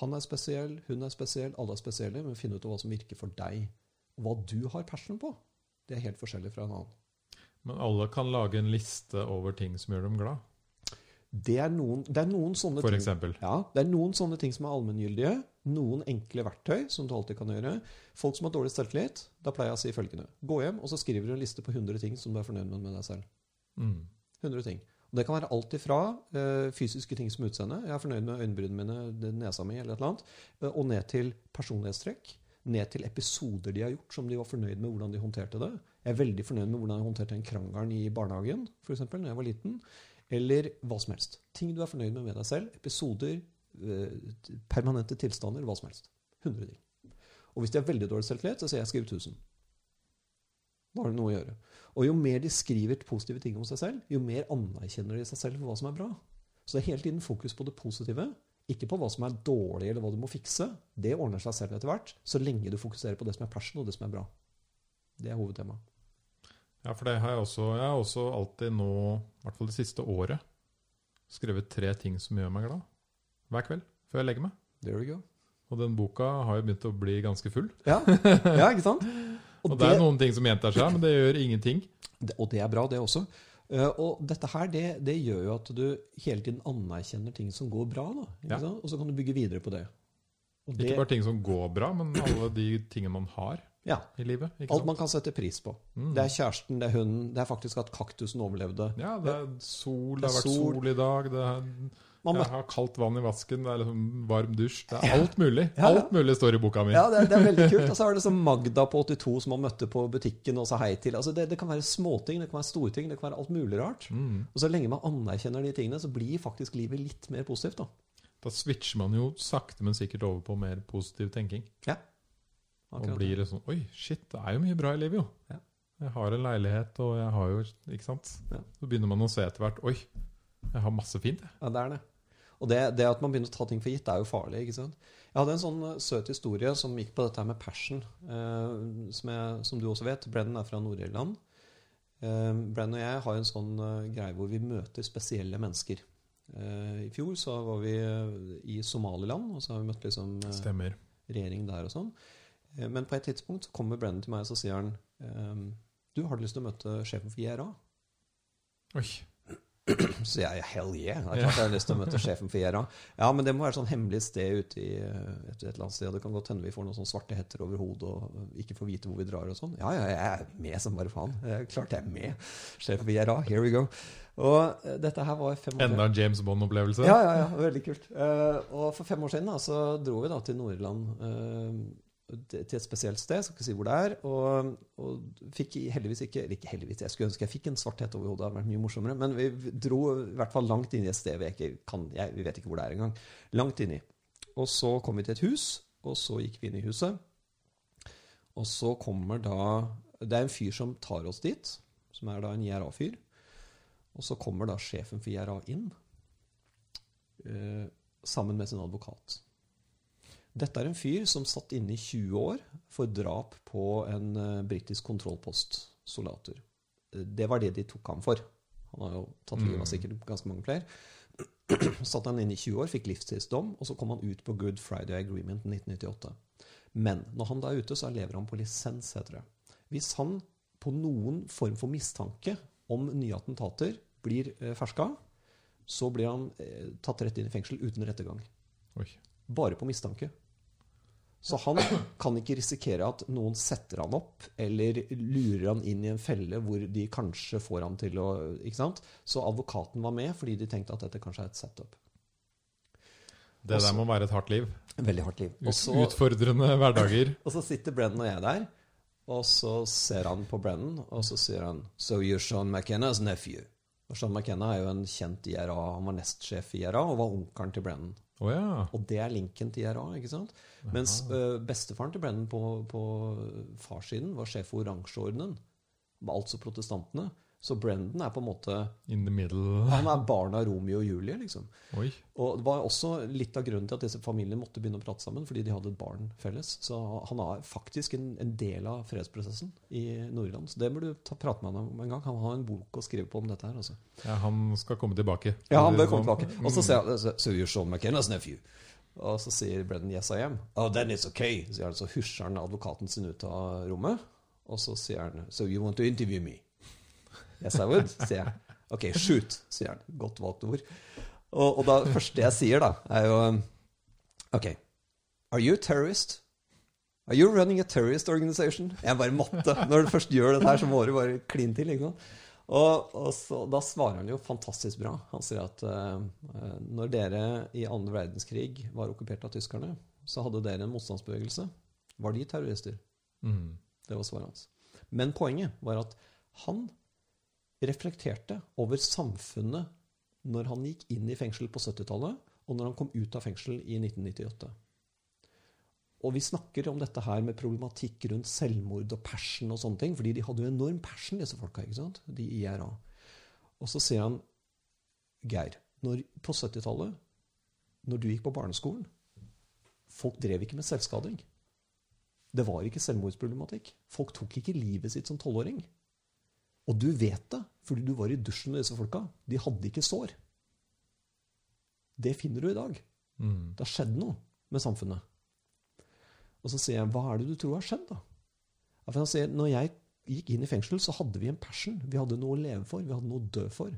han er spesiell, hun er spesiell, alle er spesielle. Men finne ut hva som virker for deg. Hva du har passion på, det er helt forskjellig fra en annen. Men alle kan lage en liste over ting som gjør dem glad. Det er noen, det er noen sånne For ting. eksempel. Ja, det er noen sånne ting som er allmenngyldige. Noen enkle verktøy som du alltid kan gjøre. Folk som har dårlig selvtillit, da pleier jeg å si følgende. Gå hjem, og så skriver du en liste på 100 ting som du er fornøyd med med deg selv. Mm. 100 ting. Og det kan være alt ifra uh, fysiske ting som utseende, jeg er fornøyd med øyenbrynene mine, nesa mi, eller et eller annet, eh, og ned til personlighetstrekk. Ned til episoder de har gjort som de var fornøyd med hvordan de håndterte det. Jeg er veldig fornøyd med hvordan jeg håndterte en krangelen i barnehagen, for eksempel, når jeg var liten. Eller hva som helst. Ting du er fornøyd med med deg selv. Episoder, eh, permanente tilstander, hva som helst. 100 ting. Og hvis de har veldig dårlig selvtillit, så sier jeg skriv 1000. Da har det noe å gjøre. Og jo mer de skriver positive ting om seg selv, jo mer anerkjenner de seg selv for hva som er bra. Så det er hele tiden fokus på det positive, ikke på hva som er dårlig eller hva du må fikse. Det ordner seg selv etter hvert, så lenge du fokuserer på det som er passion og det som er bra. Det er hovedtemaet. Ja, for det har jeg også. Jeg har også alltid nå, i hvert fall det siste året, skrevet tre ting som gjør meg glad. Hver kveld før jeg legger meg. There we go. Og den boka har jo begynt å bli ganske full. Ja, ja ikke sant? Og, Og det er noen ting som gjentar seg, men det gjør ingenting. det- og det er bra, det også. Eh, og dette her, det, det gjør jo at du hele tiden anerkjenner ting som går bra. Da, Ja. Og så kan du bygge videre på det. Det Ikke bare ting som går bra, men alle de tingene man har ja, i livet. Alt sant? man kan sette pris på. Mm. Det er kjæresten, det er hunden, det er faktisk at kaktusen overlevde. Ja, det er sol, det Det har vært sol. sol i dag, det er, Man jeg har kaldt vann i vasken, det er liksom varm dusj. Det er alt mulig. Ja, ja. Alt mulig står i boka mi. Ja, det er, det er veldig kult. Og så er det liksom Magda på 82 som man møtte på butikken og sa hei til. Altså det, det kan være småting, det kan være store ting, det kan være alt mulig rart. Mm. Og så lenge man anerkjenner de tingene, så blir faktisk livet litt mer positivt. da. Da switcher man jo sakte, men sikkert over på mer positiv tenking. Ja. Og blir blir liksom Oi, shit, det er jo mye bra i livet, jo. Ja. Jeg har en leilighet, og jeg har jo Ikke sant? Ja. Så begynner man å se etter hvert Oi, jeg har masse fint, jeg. Ja, det er det. Og det, det at man begynner å ta ting for gitt, er jo farlig. ikke sant? Jeg hadde en sånn eh, søt historie som gikk på dette med passion, eh, som, jeg, som du også vet. Brennan er fra Nord-Irland. Eh, Brennan og jeg har en sånn eh, greie hvor vi møter spesielle mennesker. Eh, I fjor så var vi eh, i Somaliland, og så har vi møtt liksom Stemmer. regjering der og sånn. Eh, Men på et tidspunkt så kommer Brennan til meg og så sier han Du, har du lyst til å møte sjefen for IRA? Oi. Så jeg jeg hell yeah. Det er klart jeg har lyst til å møte sjefen for Gjera. Ja, men det må være et sånn hemmelig sted ute i eh, et, et eller annet sted. og Det kan godt hende vi får noen sånne svarte hetter over hodet og ikke får vite hvor vi drar og sånn. Ja, ja, jeg er med som bare faen. Klart jeg er med. Sjefen for Gjera, here we go. Og eh, dette her var fem år Enda en James Bond-opplevelse. Ja, ja, ja, veldig kult. Eh, og for fem år siden da, så dro vi da til Nord-Irland, til et spesielt sted, skal ikke si hvor det er, og, og fikk heldigvis ikke, eller ikke heldigvis, jeg skulle ønske jeg fikk en svart hette over hodet, det hadde vært mye morsommere, men vi dro i hvert fall langt inn i et sted vi ikke kan, jeg, vi vet ikke hvor det er engang, langt inn i. Og så kom vi til et hus, og så gikk vi inn i huset, og så kommer da, det er en fyr som tar oss dit, som er da en IRA-fyr, og så kommer da sjefen for IRA inn, eh, sammen med sin advokat. Dette er en fyr som satt inne i 20 år for drap på en uh, britisk kontrollpost, soldater. Eh, Det var det de tok ham for. Han har jo tatt livet av sikkert ganske mange flere. satt han inne i 20 år, fikk livstidsdom, og så kom han ut på Good Friday Agreement 1998. Men når han da er ute, så lever han på lisens, heter det. Hvis han på noen form for mistanke om nye attentater blir eh, ferska, så blir han eh, tatt rett inn i fengsel uten rettergang. Oi. Bare på mistanke. Så han kan ikke risikere at noen setter han opp eller lurer han inn i en felle hvor de kanskje får han til å ikke sant? Så advokaten var med fordi de tenkte at dette kanskje er et setup. Det der må være et hardt liv. Veldig hardt liv. Også, Utfordrende hverdager. og så sitter Brennan og jeg der, og så ser han på Brennan, og så sier han So you're Sean McKenna's nephew. Og Sean McKenna er jo en kjent IRA, han var nestsjef i IRA og var onkelen til Brennan. Å ja. Og det er linken til IRA. ikke sant? Mens uh, bestefaren til Brennan på, på farssiden var sjef for oransjeordenen, altså protestantene. Så Brendan er på en måte In the middle. Han er barn av Romeo og Julie, liksom. Oi. Og det var også litt av grunnen til at disse familiene måtte begynne å prate sammen, fordi de hadde et barn felles. Så han er faktisk en, en del av fredsprosessen i Nord-Irland. Så det burde du ta prate med ham om en gang. Han har en bok å skrive på om dette her. altså. Ja, han skal komme tilbake. Ja, han bør komme tilbake. Og så sier han so, you're Sean McKenna's nephew. Og så sier Brendan yes I am. Oh, then it's okay. Så, så husjer han advokaten sin ut av rommet. Og så sier han So you want to interview me? Yes I would, sier jeg. Ok, shoot, sier han. Godt valgt ord. Og, og da første jeg sier, da, er jo Ok. Are you a terrorist? Are you running a terrorist organization? Jeg bare måtte. Når du først gjør dette her, så må du bare kline til. ikke sant? Og, og så, da svarer han jo fantastisk bra. Han sier at uh, når dere i andre verdenskrig var okkupert av tyskerne, så hadde dere en motstandsbevegelse. Var de terrorister? Mm. Det var svaret hans. Men poenget var at han reflekterte over samfunnet når han gikk inn i fengsel på 70-tallet, og når han kom ut av fengsel i 1998. Og vi snakker om dette her med problematikk rundt selvmord og passion og sånne ting, fordi de hadde jo enorm passion, disse folka, ikke sant? De i IRA. Og så sier han, Geir, når, på 70-tallet, når du gikk på barneskolen, folk drev ikke med selvskading. Det var ikke selvmordsproblematikk. Folk tok ikke livet sitt som tolvåring. Og du vet det, fordi du var i dusjen med disse folka. De hadde ikke sår. Det finner du i dag. Mm. Det har skjedd noe med samfunnet. Og så sier jeg, hva er det du tror har skjedd, da? Han sier, når jeg gikk inn i fengsel, så hadde vi en passion. Vi hadde noe å leve for. Vi hadde noe å dø for.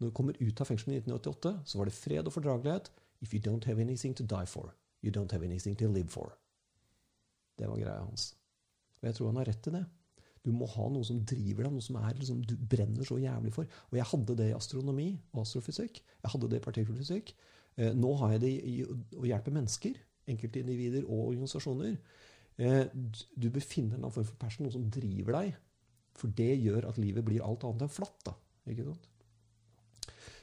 Når vi kommer ut av fengselet i 1988, så var det fred og fordragelighet. If you don't have anything to die for, you don't have anything to live for. Det var greia hans. Og jeg tror han har rett i det. Du må ha noe som driver deg, noe som er, liksom, du brenner så jævlig for. Og jeg hadde det i astronomi og astrofysikk. Jeg hadde det i partikkelfysikk. Eh, nå har jeg det i å hjelpe mennesker, enkeltindivider og organisasjoner. Eh, du deg i en form for passion, noe som driver deg. For det gjør at livet blir alt annet enn flatt. da. Ikke sant?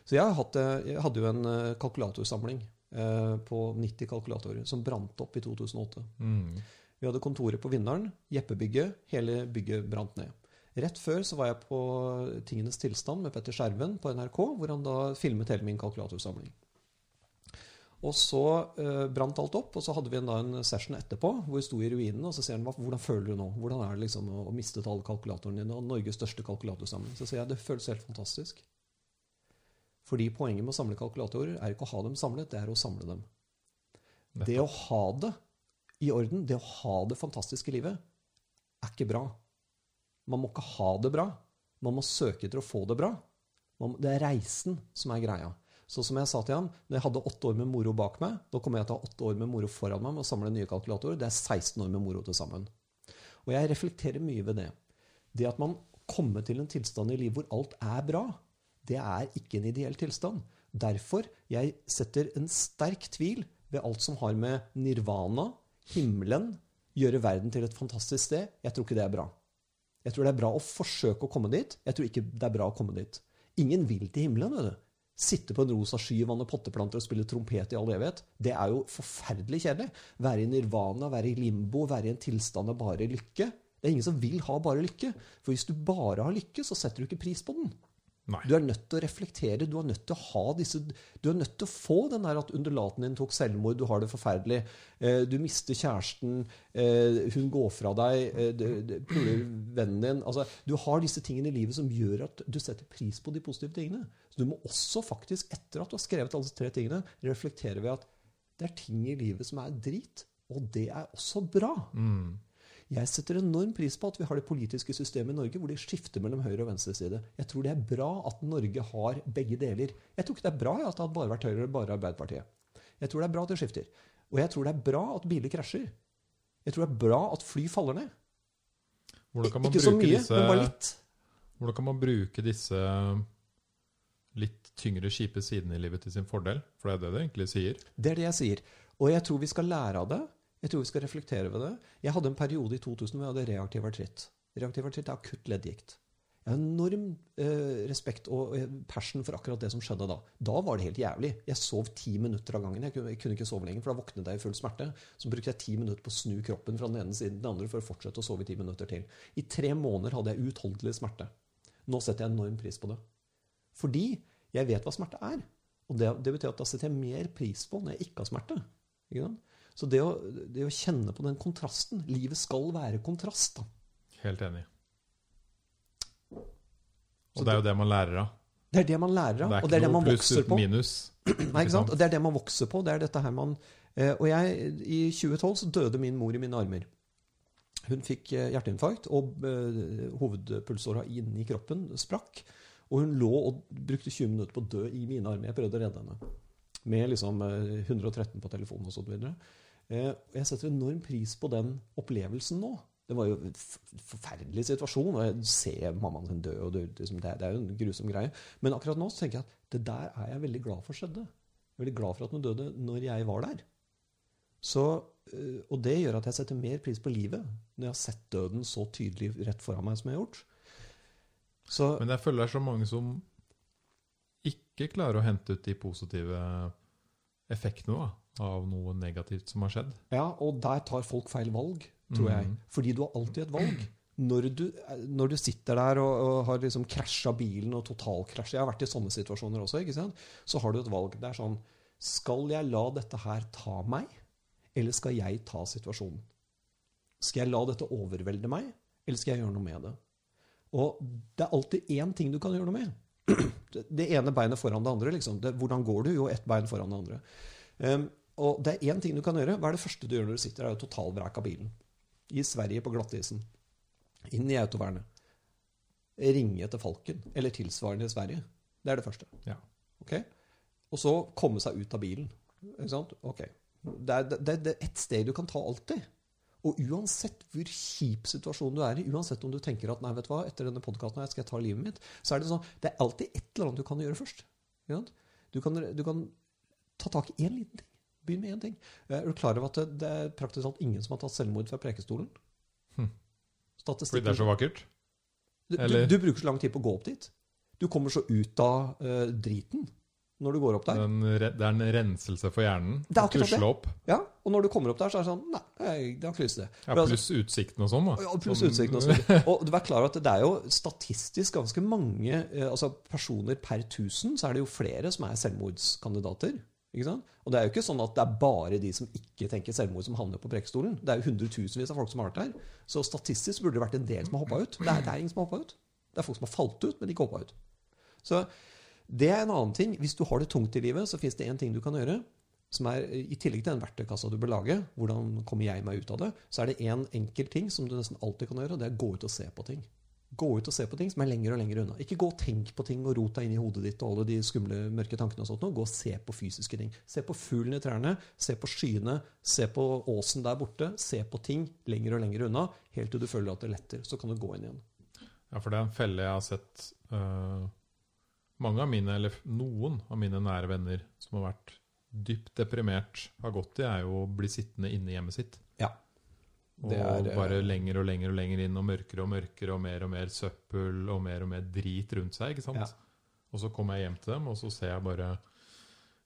Så jeg, hadde, jeg hadde jo en eh, kalkulatorsamling eh, på 90 kalkulatorer som brant opp i 2008. Mm. Vi hadde kontoret på Vinneren, Jeppebygget. Hele bygget brant ned. Rett før så var jeg på Tingenes tilstand med Petter Skjerven på NRK, hvor han da filmet hele min kalkulatorsamling. Og så eh, brant alt opp, og så hadde vi en, da en session etterpå hvor vi sto i ruinene. Og så sier han hvordan føler du nå? Hvordan er det liksom å, å mistet alle kalkulatorene dine? Og Norges største kalkulatorsamling. Så sier jeg det føles helt fantastisk. Fordi poenget med å samle kalkulatorer er ikke å ha dem samlet, det er å samle dem. Det å ha det i orden, det å ha det fantastiske livet, er ikke bra. Man må ikke ha det bra. Man må søke etter å få det bra. Det er reisen som er greia. Så som jeg sa til han, når jeg hadde åtte år med moro bak meg, da kommer jeg til å ha åtte år med moro foran meg med å samle nye kalkulatorer. Det er 16 år med moro til sammen. Og jeg reflekterer mye ved det. Det at man kommer til en tilstand i livet hvor alt er bra, det er ikke en ideell tilstand. Derfor jeg setter en sterk tvil ved alt som har med nirvana, himmelen, gjøre verden til et fantastisk sted. Jeg tror ikke det er bra. Jeg tror det er bra å forsøke å komme dit. Jeg tror ikke det er bra å komme dit. Ingen vil til himmelen. vet du. Sitte på en rosa sky, vanne potteplanter og spille trompet i all evighet. Det er jo forferdelig kjedelig. Være i nirvana, være i limbo, være i en tilstand av bare lykke. Det er ingen som vil ha bare lykke. For hvis du bare har lykke, så setter du ikke pris på den. Nei. Du er nødt til å reflektere, du er nødt til å ha disse Du er nødt til å få den der at undulaten din tok selvmord, du har det forferdelig, eh, du mister kjæresten, eh, hun går fra deg, eh, puler vennen din altså, Du har disse tingene i livet som gjør at du setter pris på de positive tingene. Så du må også faktisk, etter at du har skrevet alle disse tre tingene, reflektere ved at det er ting i livet som er drit, og det er også bra. Jeg setter enorm pris på at vi har det politiske systemet i Norge hvor det skifter mellom høyre- og venstreside. Jeg tror det er bra at Norge har begge deler. Jeg tror ikke det er bra at det har bare vært Høyre eller bare Arbeiderpartiet. Jeg tror det er bra at det skifter. Og jeg tror det er bra at biler krasjer. Jeg tror det er bra at fly faller ned. Hvordan kan man Ikke så mye, disse men bare litt. Hvordan kan man bruke disse litt tyngre, kjipe sidene i livet til sin fordel? For det er det det egentlig sier. Det er det jeg sier. Og jeg tror vi skal lære av det. Jeg tror vi skal reflektere ved det. Jeg hadde en periode i 2000 hvor jeg hadde reaktiv artritt. Reaktiv artritt er akutt leddgikt. Jeg har enorm eh, respekt og passion for akkurat det som skjedde da. Da var det helt jævlig. Jeg sov ti minutter av gangen. Jeg kunne, jeg kunne ikke sove lenger, for da våknet jeg i full smerte. Så brukte jeg ti minutter på å snu kroppen fra den ene siden til den andre for å fortsette å sove i ti minutter til. I tre måneder hadde jeg uutholdelig smerte. Nå setter jeg enorm pris på det. Fordi jeg vet hva smerte er. Og det, det betyr at da setter jeg mer pris på når jeg ikke har smerte. Ikke sant? Så det å, det å kjenne på den kontrasten Livet skal være kontrast. da. Helt enig. Og det er jo det man lærer av. Det er det man lærer av, Det og det er det man vokser på. minus. Nei, ikke sant? Og det er det man vokser på. Det er dette her man eh, Og jeg, i 2012 så døde min mor i mine armer. Hun fikk eh, hjerteinfarkt, og eh, hovedpulsåra inni kroppen sprakk. Og hun lå og brukte 20 minutter på å dø i mine armer. Jeg prøvde å redde henne. Med liksom eh, 113 på telefonen og så videre. Eh, og jeg setter enorm pris på den opplevelsen nå. Det var jo en forferdelig situasjon. og Jeg ser mammaen sin dø, og det, er- jo en grusom greie. Men akkurat nå så tenker jeg at det der er jeg veldig glad for skjedde. Jeg er veldig glad for at hun døde når jeg var der. Så, øh, og det gjør at jeg setter mer pris på livet når jeg har sett døden så tydelig rett foran meg som jeg har gjort. Så Men jeg føler det er så mange som ikke klarer å hente ut de positive effektene da, av noe negativt som har skjedd. Ja, og der tar folk feil valg, tror jeg. Mhm. Fordi du har alltid et valg. Når du, når du sitter der og, og har liksom krasja bilen og totalkrasja Jeg har vært i sånne situasjoner også. ikke sant? Så har du et valg. Det er sånn Skal jeg la dette her ta meg, eller skal jeg ta situasjonen? Skal jeg la dette overvelde meg, eller skal jeg gjøre noe med det? Og det er alltid én ting du kan gjøre noe med. Det ene beinet foran det andre. liksom. Det, hvordan går du? Jo, ett bein foran det andre. Um, og det er én ting du kan gjøre. Hva er det første du gjør når du sitter der og av bilen? I Sverige på glattisen. Inn i autovernet. Ringe til Falken, eller tilsvarende i Sverige. Det er det første. Ja. Ok? Og så komme seg ut av bilen. Ikke sant? Ok. Det er, det, det er ett sted du kan ta alltid. Og uansett hvor kjip situasjon du er i, uansett om du tenker at nei, vet du hva, etter denne podkasten skal jeg ta livet mitt, så er det sånn Det er alltid et eller annet du kan gjøre først. Du kan, du kan ta tak i én liten ting. Begynn med én ting. Er du klar over at det, det er praktisk talt ingen som har tatt selvmord fra prekestolen? Hm. Fordi det er så vakkert? du, du, du bruker så lang tid på å gå opp dit. Du kommer så ut av uh, driten når du går opp der. Den, det er en renselse for hjernen. Det er akkurat det. opp. Ja, Og når du kommer opp der, så er det sånn Nei, jeg, det har ikke lyst til det. Ja, Pluss altså- pluss utsikten og sånn, da. Ja, pluss sånn. utsikten og sånn. Og du er klar over at det er jo statistisk ganske mange eh, altså personer per tusen, så er det jo flere som er selvmordskandidater. Og det er jo ikke sånn at det er bare de som ikke tenker selvmord, som havner på prekestolen. Det er jo hundretusenvis av folk som har vært der. Så statistisk burde det vært en del som har hoppa ut. Det er, det er ingen som har hoppa ut. Det er folk som har falt ut, men ikke hoppa ut. Så det er en annen ting. Hvis du har det tungt i livet, så fins det én ting du kan gjøre. Som er, I tillegg til den verktøykassa du bør lage, hvordan kommer jeg meg ut av det, så er det én enkel ting som du nesten alltid kan gjøre, og det er å gå ut og se på ting. Gå ut og se på ting som er lenger og lenger unna. Ikke gå og tenk på ting og rot deg inn i hodet ditt og alle de skumle, mørke tankene og sånt. nå. Gå og se på fysiske ting. Se på fuglen i trærne, se på skyene, se på åsen der borte. Se på ting lenger og lenger unna, helt til du føler at det letter. Så kan du gå inn igjen. Ja, for det er en felle jeg har sett uh, mange av mine, eller noen av mine nære venner som har vært dypt deprimert, har gått i, er jo å bli sittende inne i hjemmet sitt. Ja. Og er, bare lenger og lenger og lenger inn, og mørkere og mørkere, og mer og mer søppel og mer og mer drit rundt seg. ikke sant? Ja. Og så kommer jeg hjem til dem, og så ser jeg bare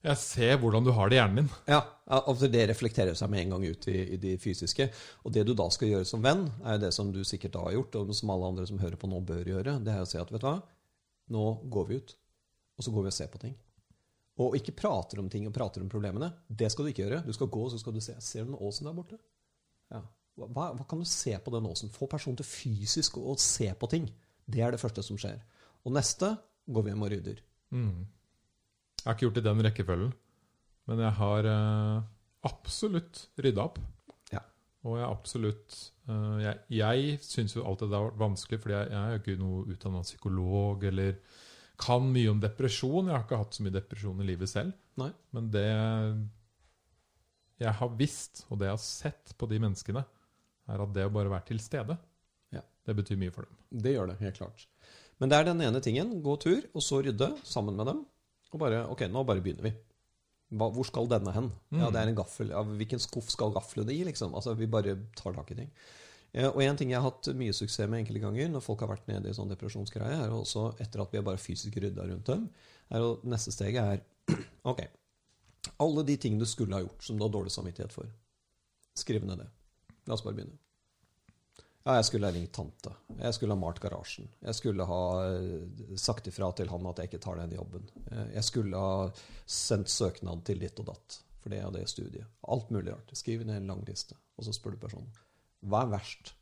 Jeg ser hvordan du har det i hjernen din. Ja, altså det reflekterer seg med en gang ut i, i de fysiske. Og det du da skal gjøre som venn, er jo det som du sikkert da har gjort, og som alle andre som hører på nå bør gjøre. Det er å si at vet du hva, nå går vi ut, og så går vi og ser på ting. Og ikke prater om ting og prater om problemene. Det skal du ikke gjøre. Du skal gå, og så skal du se. Ser du den åsen der borte? Ja. Hva, hva kan du se på den åsen? Få personen til fysisk å se på ting. Det er det første som skjer. Og neste går vi hjem og rydder. Mm. Jeg har ikke gjort det i den rekkefølgen, men jeg har eh, absolutt rydda opp. Ja. Og jeg absolutt eh, Jeg, jeg syns jo alltid det har vært vanskelig, fordi jeg, jeg er ikke noe utdanna psykolog eller kan mye om depresjon. Jeg har ikke hatt så mye depresjon i livet selv. Nei. Men det jeg har visst, og det jeg har sett på de menneskene, er at det å bare være til stede, Ja. det betyr mye for dem. Det gjør det, helt klart. Men det er den ene tingen. Gå tur, og så rydde sammen med dem. Og bare Ok, nå bare begynner vi. Hva, hvor skal denne hen? Ja, det er en gaffel. Ja, hvilken skuff skal gaflene i, liksom? Altså, vi bare tar tak i ting. Eh, Og en ting jeg har hatt mye suksess med enkelte ganger, når folk har vært nede i sånn depresjonsgreie, er også etter at vi har bare fysisk rydda rundt dem, er å neste steget er Ok. Alle de tingene du skulle ha gjort som du har dårlig samvittighet for. Skriv ned det. La oss bare begynne. Ja, jeg skulle ha ringt tante. Jeg skulle ha malt garasjen. Jeg skulle ha eh, sagt ifra til han at jeg ikke tar den jobben. Eh, Jeg skulle ha sendt søknad til ditt og datt for det og det studiet. Alt mulig rart. Skriv ned en lang liste, og så spør du personen. Hva er verst?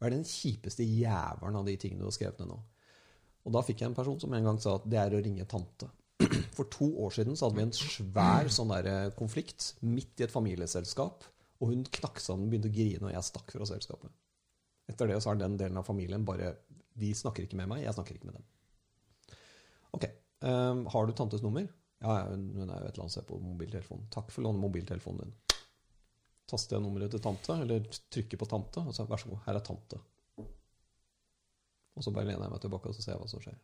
Hva er den kjipeste jævelen av de tingene du har skrevet ned nå? Og da fikk jeg en person som en gang sa at det er å ringe tante. For to år siden så hadde vi en svær sånn der eh, konflikt midt i et familieselskap. Og hun knakk sammen, begynte å grine, og jeg stakk fra selskapet. Etter det så har den delen av familien bare De snakker ikke med meg, jeg snakker ikke med dem. Ok. Um, har du tantes nummer? Ja, hun hun er jo et eller annet sted på mobiltelefonen. Takk for å låne mobiltelefonen din. Taster jeg nummeret til tante, eller trykker på tante, og så vær så god, her er tante. Og så bare lener jeg meg tilbake og så ser jeg hva som skjer.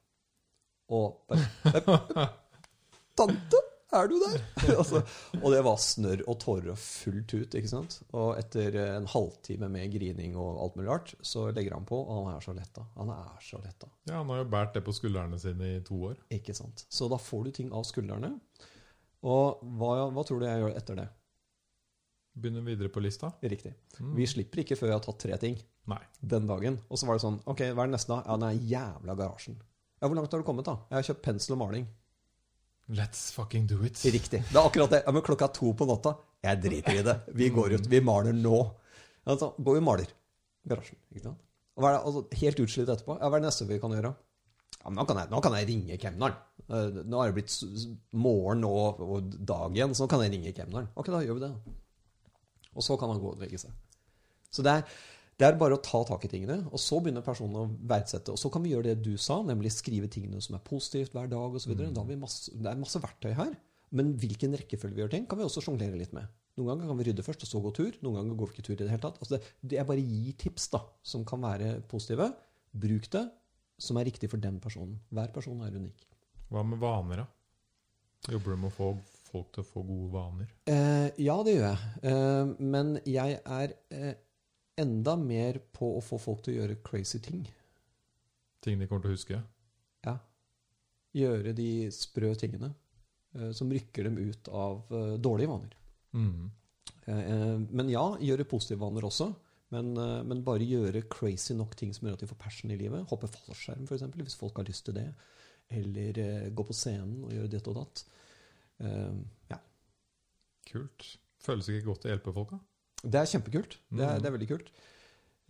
Og bare Tante, er du der? altså, og det var snørr og tårer og fullt ut. ikke sant? Og etter en halvtime med grining og alt mulig rart, så legger han på, og han er så letta. Han er så letta. Ja, Han har jo båret det på skuldrene sine i to år. Ikke sant? Så da får du ting av skuldrene. Og hva, hva tror du jeg gjør etter det? Begynner videre på lista. Riktig. Mm. Vi slipper ikke før jeg har tatt tre ting Nei. den dagen. Og så var det sånn Ok, hva er det neste, da? Ja, den er jævla garasjen. Ja, hvor langt har du kommet, da? Jeg har kjøpt pensel og maling. Let's fucking do it. Riktig. Det er akkurat det. Ja, men klokka to på natta. Jeg driter i det. Vi går ut. Vi maler nå. Altså, går vi og maler. Garasjen. Ikke sant? Og hva er det, altså, helt utslitt etterpå. Ja, hva er det neste vi kan gjøre? Ja, men nå, kan jeg, nå kan jeg ringe kemneren. Eh, Nå har det blitt morgen og, og dag igjen, så nå kan jeg ringe kemneren. Ok, da gjør vi det. Og så kan han gå og legge seg. Så det er, det er bare å ta tak i tingene, og så begynner personen å verdsette. Og så kan vi gjøre det du sa, nemlig skrive tingene som er positivt hver dag osv. Mm. Da masse, det er masse verktøy her. Men hvilken rekkefølge vi gjør ting, kan vi også sjonglere litt med. Noen ganger kan vi rydde først, og så gå tur. Noen ganger går vi ikke tur i det hele tatt. Altså det, det er bare gi tips da, som kan være positive. Bruk det som er riktig for den personen. Hver person er unik. Hva med vaner, da? Jobber du med å få folk til å få gode vaner? Eh, ja, det gjør jeg. Eh, men jeg er eh, enda mer på å få folk til å gjøre crazy ting. Ting de kommer til å huske? Ja. Gjøre de sprø tingene eh, som rykker dem ut av eh, dårlige vaner. Mm. Eh, eh, men ja, gjøre positive vaner også. Men, eh, men bare gjøre crazy nok ting som gjør at de får passion i livet. Hoppe fallskjerm, f.eks., hvis folk har lyst til det. Eller eh, gå på scenen og gjøre dette og datt. Ja. Kult. Føles ikke godt å hjelpe folk, da? Det er kjempekult. Det er, Mhm. det er veldig kult.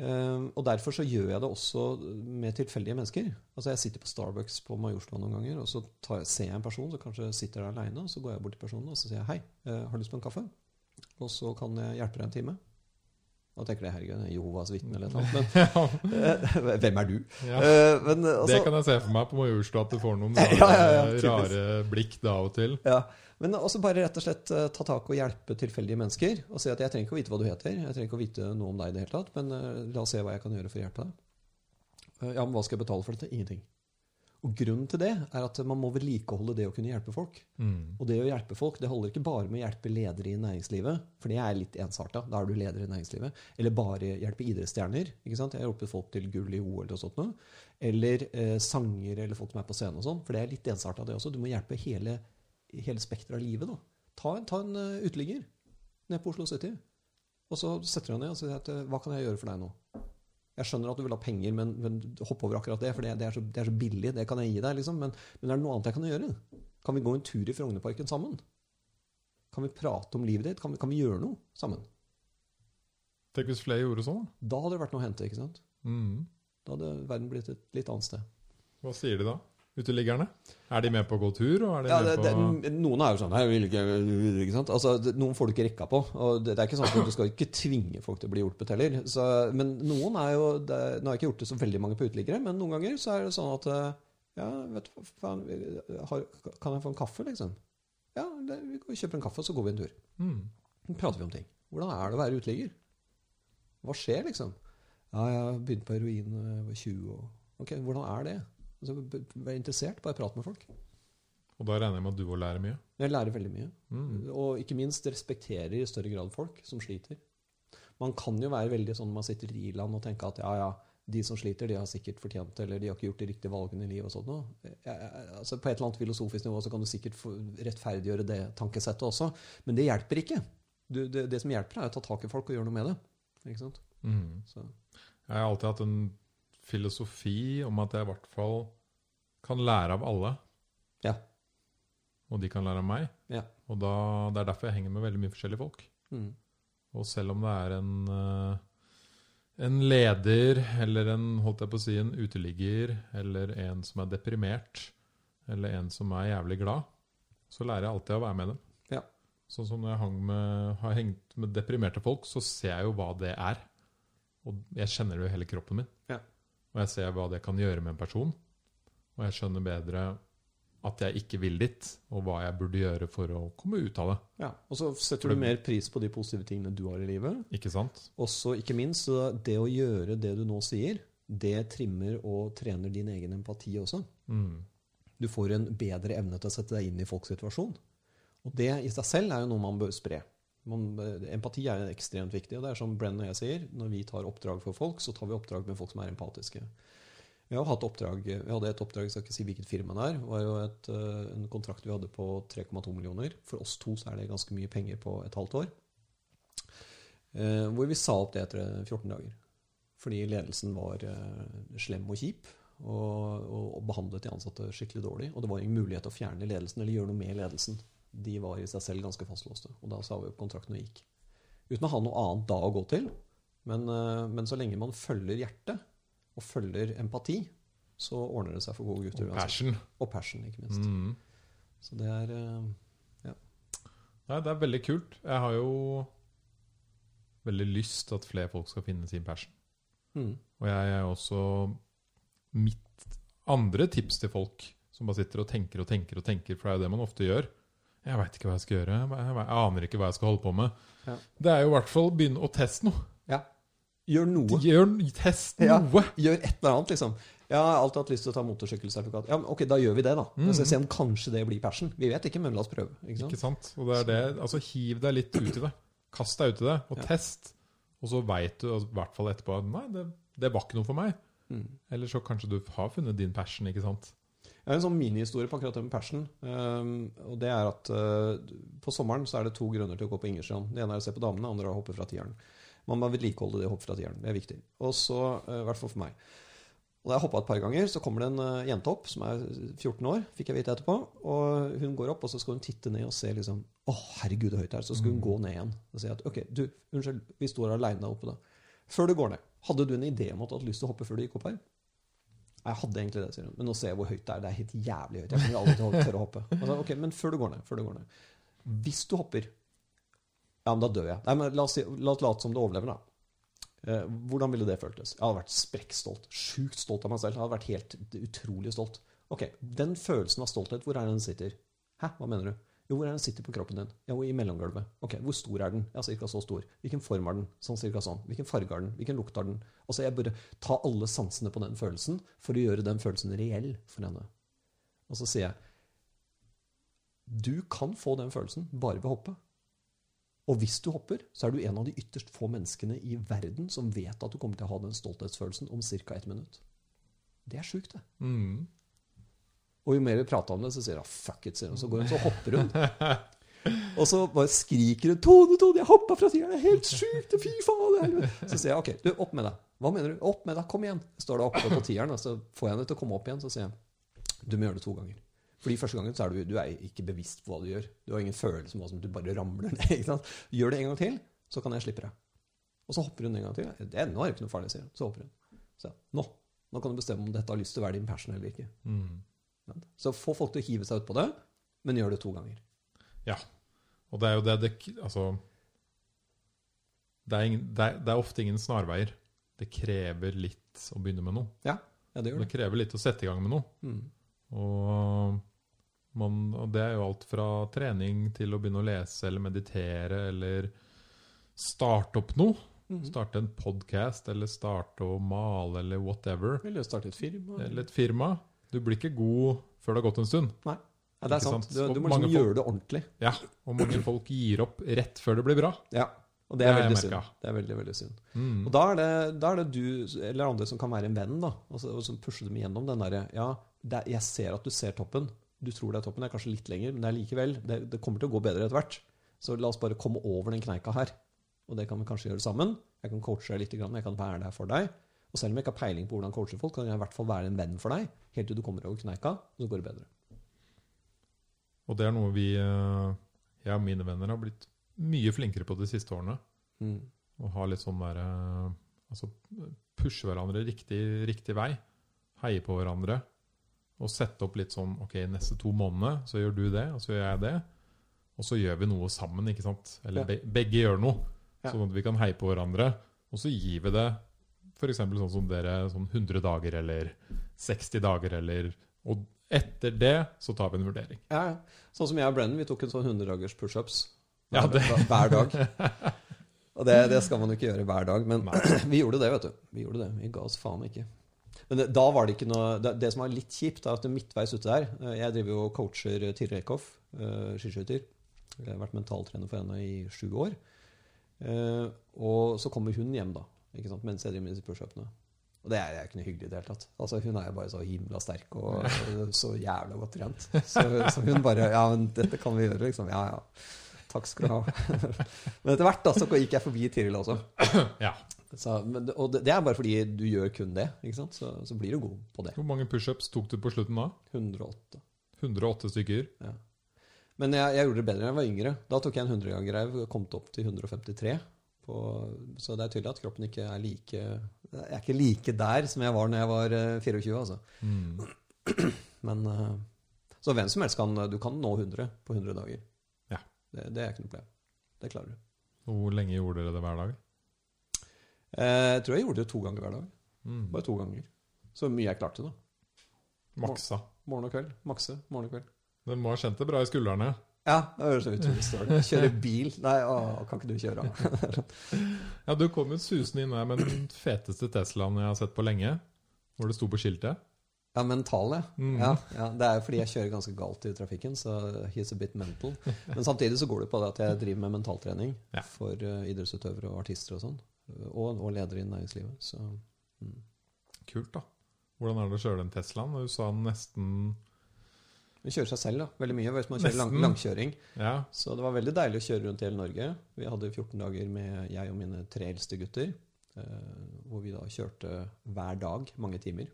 Eh, og derfor så gjør jeg det også med tilfeldige mennesker. Altså Jeg sitter på Starbucks på Majorstua noen ganger, og så tar jeg, ser jeg en person som kanskje sitter der aleine, og så går jeg bort til personen og så sier jeg, hei, eh, har du lyst på en kaffe? Og så kan jeg hjelpe deg en time. Da tenker jeg herregud, er Jehovas vitne eller noe. Men ja. hvem er du? Ja. Eh, men altså, det kan jeg se for meg på Majorstua, at du får noen rare, ja, rare blikk da og til. Ja, men også bare rett og slett eh, ta tak og hjelpe tilfeldige mennesker. Og si at jeg trenger ikke å vite hva du heter, jeg trenger ikke å vite noe om deg i det hele tatt, men eh, la oss se hva jeg kan gjøre for å hjelpe deg. Eh, ja, men hva skal jeg betale for dette? Ingenting. Og grunnen til det er at man må vedlikeholde det å kunne hjelpe folk. Mm. Og det å hjelpe folk, det holder ikke bare med å hjelpe ledere i næringslivet, for det er litt ensarta. Da er du leder i næringslivet. Eller bare hjelpe idrettsstjerner. ikke sant? Jeg har hjulpet folk til gull i OL og sånt noe. Eller eh, sanger eller folk som er på scenen og sånn. For det er litt ensarta, det også. Du må hjelpe hele, hele spekteret av livet. da. Ta, en- ta en uh, uteligger ned på Oslo City. Og så setter du deg ned og sier at eh, hva kan jeg gjøre for deg nå? Jeg skjønner at du vil ha penger, men, men hopp over akkurat det, for det, det, er så, det er så billig. Det kan jeg gi deg, liksom. Men, men er det noe annet jeg kan gjøre? Kan vi gå en tur i Frognerparken sammen? Kan vi prate om livet ditt? Kan vi, kan vi gjøre noe sammen? Tenk hvis flere gjorde sånn, da. Hadde det vært noe å hente. ikke sant? Mm. Da hadde verden blitt et litt annet sted. Hva sier de da? Uteliggerne? Er de med på å gå tur? Ja, med det, det, noen er jo sånn ikke, ikke sant? Altså, det, Noen får du ikke rekka på. Og det, er ikke sånn at Du skal ikke tvinge folk til å bli hjulpet heller. Så, men noen er jo Nå har jeg ikke gjort det så veldig mange på uteliggere, men noen ganger så er det sånn at eh, Ja, vet du faen, har, Kan jeg få en kaffe, liksom? Ja, det, vi kjøper en kaffe, og så går vi en tur. Mm. Prater vi om ting. Hvordan er det å være uteligger? Hva skjer, liksom? Ja, jeg begynte på heroin da jeg var 20. Og, ok, Hvordan er det? Altså, Vær interessert, bare prat med folk. Og da regner jeg med at du òg lærer mye? Jeg lærer veldig mye. Mm. Og ikke minst respekterer i større grad folk som sliter. Man kan jo være veldig sånn når man sitter i land og tenker at ja, ja, de som sliter, de har sikkert fortjent det, eller de har ikke gjort de riktige valgene i livet og sånt noe. Altså, på et eller annet filosofisk nivå så kan du sikkert rettferdiggjøre det tankesettet også, men det hjelper ikke. Du, det, det som hjelper, er å ta tak i folk og gjøre noe med det. Ikke sant? Mm. Så, Jeg har alltid hatt en filosofi om at jeg i hvert fall kan lære av alle. Ja. Og de kan lære av meg. Ja. Og da, det er derfor jeg henger med veldig mye forskjellige folk. mm. Og selv om det er en, eh, en leder, eller en, holdt jeg på å si, en uteligger, eller en som er deprimert, eller en som er jævlig glad, så lærer jeg alltid å være med dem. Ja. Sånn som når jeg hang med, har hengt med deprimerte folk, så ser jeg jo hva det er. Og jeg kjenner det jo i hele kroppen min. Og jeg ser hva det kan gjøre med en person. Og jeg skjønner bedre at jeg ikke vil dit, og hva jeg burde gjøre for å komme ut av det. ja. Og så setter du mer pris på de positive tingene du har i livet. Ikke sant? Også, ikke minst, så det å gjøre det du nå sier, det trimmer og trener din egen empati også. Mm. Du får en bedre evne til å sette deg inn i folks situasjon. Og det i seg selv er jo noe man bør spre. Man, empati er ekstremt viktig. og det er som Brenn og jeg sier, Når vi tar oppdrag for folk, så tar vi oppdrag med folk som er empatiske. Vi, har hatt oppdrag, vi hadde et oppdrag, jeg skal ikke si hvilket firma det er. Det var jo et, eh, en kontrakt vi hadde på 3,2 millioner. For oss to så er det ganske mye penger på et halvt år. Eh, hvor vi sa opp det etter 14 dager. Fordi ledelsen var eh, slem og kjip. Og, og behandlet de ansatte skikkelig dårlig. Og det var ingen mulighet til å fjerne ledelsen eller gjøre noe med ledelsen. De var i seg selv ganske fastlåste. Og da sa vi opp kontrakten og gikk. Uten å ha noe annet da å gå til. Men, eh, men så lenge man følger hjertet, og følger empati, så ordner det seg for gode gutter. Og passion. Og passion, ikke minst. Mm. Så det er Ja. Nei, det er veldig kult. Jeg har jo veldig lyst til at flere folk skal finne sin passion. mm, Og jeg er også Mitt andre tips til folk som bare sitter og tenker og tenker og tenker, for det er jo det man ofte gjør. Jeg veit ikke hva jeg skal gjøre. Jeg, jeg aner ikke hva jeg skal holde på med. Ja. Det er jo i hvert fall begynne å teste noe. Ja. Gjør noe. Gjør, test Ja. noe! Gjør et eller annet, liksom. Jeg har alltid hatt lyst til å ta motorsykkelsertifikat. Ja, men ok, da gjør vi det, da. Mm. Så se om kanskje det blir passion. Vi vet ikke, men la oss prøve. Ikke sant? Ikke sant? Og det er det, altså Hiv deg litt ut i det. Kast deg ut i det, og Ja. test. Og så veit du altså, i hvert fall etterpå at nei, det, det var ikke noe for meg. Mm. Eller så kanskje du har funnet din passion, ikke sant. Jeg har en sånn minihistorie på akkurat det med passion. Um, og det er at uh, På sommeren så er det to grunner til å gå på Ingerstrand. Det ene er å se på damene, det andre er å hoppe fra tieren. Man må vedlikeholde det å hoppe fra tieren. Det er viktig. Og så, uh, i hvert fall for meg. Og da jeg hoppa et par ganger, så kommer det en uh, jente opp som er 14 år, fikk jeg vite etterpå. Og hun går opp, og så skal hun titte ned og se liksom Å, herregud, så høyt her. Så skal hun gå ned igjen. Og si at OK, du, unnskyld, vi står aleine oppe da. Før du går ned, hadde du en idé om at du hadde lyst til å hoppe før du gikk opp her? Jeg hadde egentlig det, sier hun. Men nå ser jeg hvor høyt det er. Det er helt jævlig høyt. Jeg kommer jo aldri tørre å hoppe. Altså, ok, Men før du går ned, før du går ned. Hvis du hopper Ja, men da dør jeg. Nei, men La oss, si, la late som du overlever, da. Eh, hvordan ville det føltes? Jeg hadde vært sprekkstolt. Sjukt stolt av meg selv. Jeg hadde vært helt utrolig stolt. Ok, Den følelsen av stolthet, hvor er den sitter? Hæ, hva mener du? Jo, hvor er den sitter på kroppen din? Jo, i mellomgulvet. Ok, Hvor stor er den? Ja, cirka så stor. Hvilken form har den? Sånn cirka sånn. Hvilken farge har den? Hvilken lukt har den? Altså, Jeg burde ta alle sansene på den følelsen for å gjøre den følelsen reell for henne. Og så sier jeg Du kan få den følelsen bare ved å hoppe. Og hvis du hopper, så er du en av de ytterst få menneskene i verden som vet at du kommer til å ha den stolthetsfølelsen om ca. ett minutt. Det er sjukt, det. Mm. Og jo mer vi prater om det, så sier hun 'fuck it', sier hun. Så går hun, så hopper hun. Og så bare skriker hun 'Tone, Tone, jeg hoppa fra tieren, det er helt sjukt! Fy faen!' Så sier jeg 'ok, du, opp med deg'. Hva mener du? Opp med deg, kom igjen. Står da oppe på tieren, og så får jeg henne til å komme opp igjen. Så sier jeg 'du må gjøre det to ganger'. Fordi første gangen så er du, du er ikke bevisst på hva du gjør. Du har ingen følelse om hva som du bare ramler ned. ikke sant? Gjør det en gang til, så kan jeg slippe deg. Og så hopper hun en gang til. Det er, nå er det ikke noe farlig, sier hun. Så hopper hun. Så nå, nå kan du bestemme om dette har lyst til å være din passion eller ikke. Mm. Så få folk til å hive seg ut på det, men gjør det to ganger. Ja. Og det er jo det det Altså det er, ingen, det, er, det er, ofte ingen snarveier. Det krever litt å begynne med noe. Ja, ja det gjør det. Det krever litt å sette i gang med noe. Mm. Og, man, og det er jo alt fra trening til å begynne å lese eller meditere eller starte opp noe. Mm. Starte en podkast eller starte å male eller whatever. Eller starte et firma. Eller et firma. Du blir ikke god før det har gått en stund. Nei. Ja, det er sant. sant? Du, du må liksom gjøre det ordentlig. Ja, Og mange folk gir opp rett før det blir bra. Ja, og det Det er veldig synd. Det er veldig, veldig synd. Mm. Og da er, det, da er det du eller andre som kan være en venn, da, og, så, og som pusher dem igjennom den derre Ja, er, jeg ser at du ser toppen. Du tror det er toppen. Det er kanskje litt lenger, men det er likevel det, det kommer til å gå bedre etter hvert. Så la oss bare komme over den kneika her. Og det kan vi kanskje gjøre sammen. Jeg kan coache deg litt, jeg kan være der for deg. Og selv om jeg ikke har peiling på hvordan coache folk, kan jeg i hvert fall være en venn for deg helt til du kommer over kneika, og så går det bedre. Og det er noe vi, eh, jeg og mine venner, har blitt mye flinkere på de siste årene. Mm. Å ha litt sånn der eh, Altså pushe hverandre riktig, riktig vei. Heie på hverandre. Og sette opp litt sånn Ok, neste to månedene så gjør du det, og så gjør jeg det. Og så gjør vi noe sammen, ikke sant? Eller Ja. begge gjør noe. Ja. Sånn at vi kan heie på hverandre. Og så gir vi det f.eks. sånn som dere, sånn 100 dager eller 60 dager eller Og etter det så tar vi en vurdering. Ja, ja. Sånn som jeg og Brennan, vi tok en sånn 100 dagers pushups Ja, hver, det- hver dag. Og det, det skal man jo ikke gjøre hver dag, men Nei. vi gjorde det, vet du. Vi gjorde det. Vi ga oss faen ikke. Men det, da var det ikke noe Det, det som var litt kjipt, er at midtveis ute der eh, Jeg driver jo og coacher Tiril Eckhoff, uh, skiskytter. Jeg har vært mentaltrener for henne i sju år. Eh, og så kommer hun hjem, da, ikke sant? mens jeg driver med disse pushupene. Og det er, er ikke noe hyggelig i det hele tatt. Altså, hun er jo bare så himla sterk og, og så jævla godt trent. Så, så hun bare Ja, men dette kan vi gjøre, liksom. Ja, ja. Takk skal du ha. men etter hvert da, så gikk jeg forbi Tiril også. Ja. Så, men, og det, er bare fordi du gjør kun det. ikke sant? Så, så blir du god på det. Hvor mange pushups tok du på slutten da? 108. 108 stykker. Ja. Men jeg, jeg gjorde det bedre da jeg var yngre. Da tok jeg en 100-ganger og kom opp til 153. På, så det er tydelig at kroppen ikke er like Jeg er ikke like der som jeg var når jeg var eh, 24, altså. Mm. Men eh, Så hvem som helst kan Du kan nå 100 på 100 dager. Ja. Det, det er ikke noe problem. Det klarer du. Hvor lenge gjorde dere det hver dag? Eh, Jeg tror jeg gjorde det to ganger hver dag. Mm. Bare to ganger. Så mye jeg klarte, da. Maksa. Morgen og kveld. Makse. Morgen og kveld. Den må ha kjent det bra i skuldrene. Ja, det høres utrolig utrolig ut. Kjøre bil. Nei, å, kan ikke du kjøre? Ja, Du kom jo susende inn her med den feteste Teslaen jeg har sett på lenge. Hvor det sto på skiltet. Ja, mental, ja. Mm. ja. Ja, Det er jo fordi jeg kjører ganske galt i trafikken, så he's a bit mental. Men samtidig så går det på det at jeg driver med mentaltrening Ja. for uh, idrettsutøvere og artister og sånn. Og, og ledere i næringslivet. Så mm. Kult, da. Hvordan er det å kjøre den Teslaen? Du sa nesten Det kjører seg selv da, veldig mye hvis man kjører lang, langkjøring. Ja. Så det var veldig deilig å kjøre rundt i hele Norge. Vi hadde 14 dager med jeg og mine tre eldste gutter. eh, hvor vi da kjørte hver dag mange timer.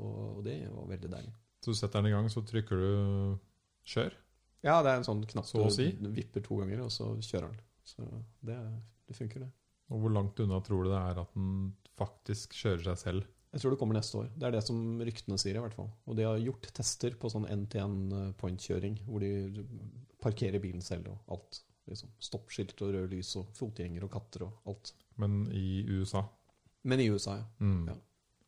Og, det var veldig deilig. Så du setter den i gang, så trykker du 'kjør'. Ja, det er en sånn knapp Så si. du vipper to ganger, og så kjører den. Så det, det funker, det. Og hvor langt unna tror du det er at den faktisk kjører seg selv? Jeg tror det kommer neste år. Det er det som ryktene sier, i hvert fall. Og de har gjort tester på sånn NTN-point-kjøring, hvor de parkerer bilen selv og alt. Liksom. Stoppskilt og røde lys og fotgjengere og katter og alt. Men i USA Men i USA, ja. mm. Ja.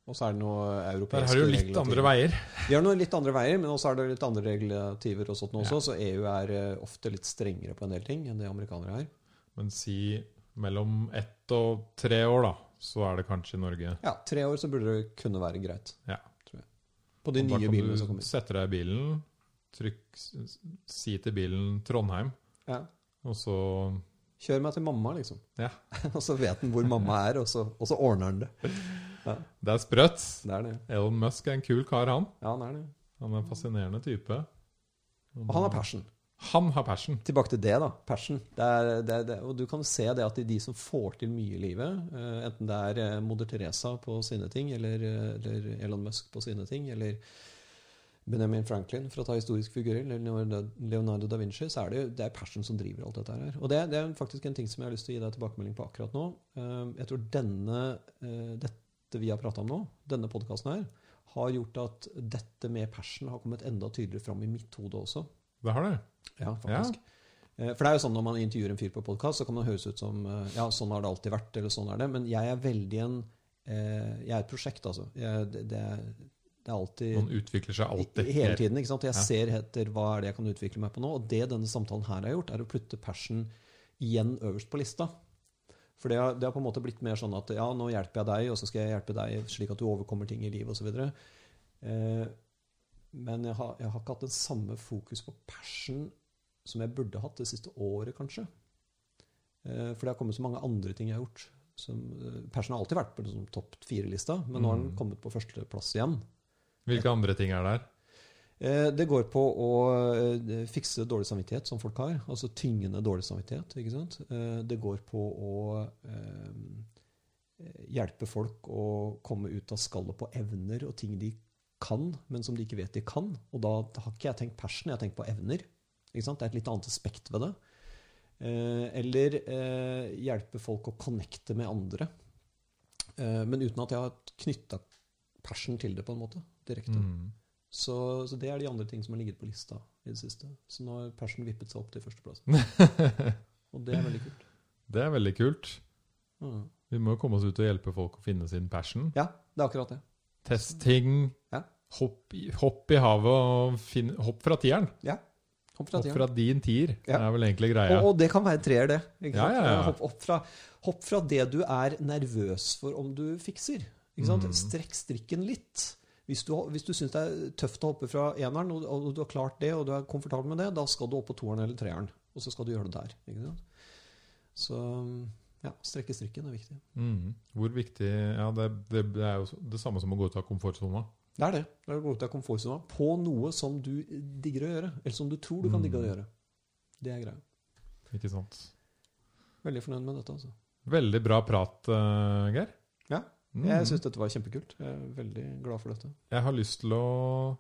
Og så er det noe Der europeiske har du litt andre veier. Vi har noen litt andre veier, men også er det litt andre regulativer og sånt også, Ja. så EU er eh, ofte litt strengere på en del ting enn det amerikanere er. Men si mellom ett og tre år, da, så er det kanskje i Norge. Ja, tre år så burde det kunne være greit, Ja. På de nye bilene som kommer. Du sette deg i bilen, trykk, si til bilen Trondheim, Ja. og så Kjør meg til mamma, liksom. Ja. og så vet han hvor mamma er, og så, og så ordner han det. Det er sprøtt. Det er det. Elon Musk er en kul kar, han. Ja, han er det. Han er en fascinerende type. Og han har passion. Han har passion. Tilbake til det, da. Passion. Det er, det det, og du kan se det at de som får til mye i livet, eh, enten det er eh, Moder Teresa på sine ting, eller, eh, eller Elon Musk på sine ting, eller Benjamin Franklin, for å ta historiske figurer, eller Leonardo- da Vinci, så er det, det er passion som driver alt dette her. Og det, det er faktisk en ting som jeg har lyst til å gi deg tilbakemelding på akkurat nå. Jeg tror denne, dette vi har prata om nå, denne podkasten her, har gjort at dette med passion har kommet enda tydeligere fram i mitt hode også. Det har det. Ja, faktisk. Ja. For det er jo sånn når man intervjuer en fyr på podkast, så kan man høres ut som eh, ja, sånn har det alltid vært, eller sånn er det. Men jeg er veldig en eh, Jeg er et prosjekt, altså. Jeg, det, det, er, det er alltid Man utvikler seg alltid. Hele tiden. ikke sant? Jeg Ja. ser etter hva er det jeg kan utvikle meg på nå. Og det denne samtalen her har gjort, er å putte passion igjen øverst på lista. For det har, det har på en måte blitt mer sånn at ja, nå hjelper jeg deg, og så skal jeg hjelpe deg slik at du overkommer ting i livet osv. Men jeg har, jeg har ikke hatt den samme fokus på passion som jeg burde hatt det siste året, kanskje. Eh, for det har kommet så mange andre ting jeg har gjort. Som, eh, passion har alltid vært på liksom, topp fire-lista, men nå har den Mm. kommet på førsteplass igjen. Hvilke andre ting er der? Eh, Det går på å fikse dårlig samvittighet, som folk har. Altså tyngende dårlig samvittighet. ikke sant? Det går på å hjelpe folk å komme ut av skallet på evner og ting de kan, men som de ikke vet de kan. Og da har ikke jeg tenkt passion, jeg har tenkt på evner. Ikke sant? Det er et litt annet aspekt ved det. Eh, Eller eh, hjelpe folk å connecte med andre. Eh, Men uten at jeg har knytta passion til det, på en måte. Direkte. Mm. Så, så det er de andre ting som har ligget på lista i det siste. Så nå har Passion vippet seg opp til førsteplass. Og det er veldig kult. Det er veldig kult. Mm. Vi må jo komme oss ut og hjelpe folk å finne sin passion. Ja, det er akkurat det. Test ting. Ja. Hopp, i, hopp i havet og finn, hopp fra tieren. Ja. Hopp fra Hopp fra din tier Ja. er vel egentlig greia. Og, og det kan være treer, det. Ja, ja. Hopp, hopp, fra, hopp fra det du er nervøs for om du fikser. Mm. Strekk strikken litt. Hvis du, hvis du syns det er tøft å hoppe fra eneren, og, og du har klart det, og du er komfortabel med det, da skal du opp på toeren eller treeren. Og så skal du gjøre det der. Så ja, strekke strikken er viktig. Mm. Hvor viktig Ja, det, det, det er jo det samme som å gå ut av komfortsona. Det er det. Det er å gå ut av komfortsona på noe som du digger å gjøre. Eller som du tror du kan digge å Mm. gjøre. Det er greia. Ikke sant? Veldig fornøyd med dette, altså. Veldig bra prat, uh, Geir. Ja, Mm. Jeg syns dette var kjempekult. Jeg er veldig glad for dette. Jeg har lyst til å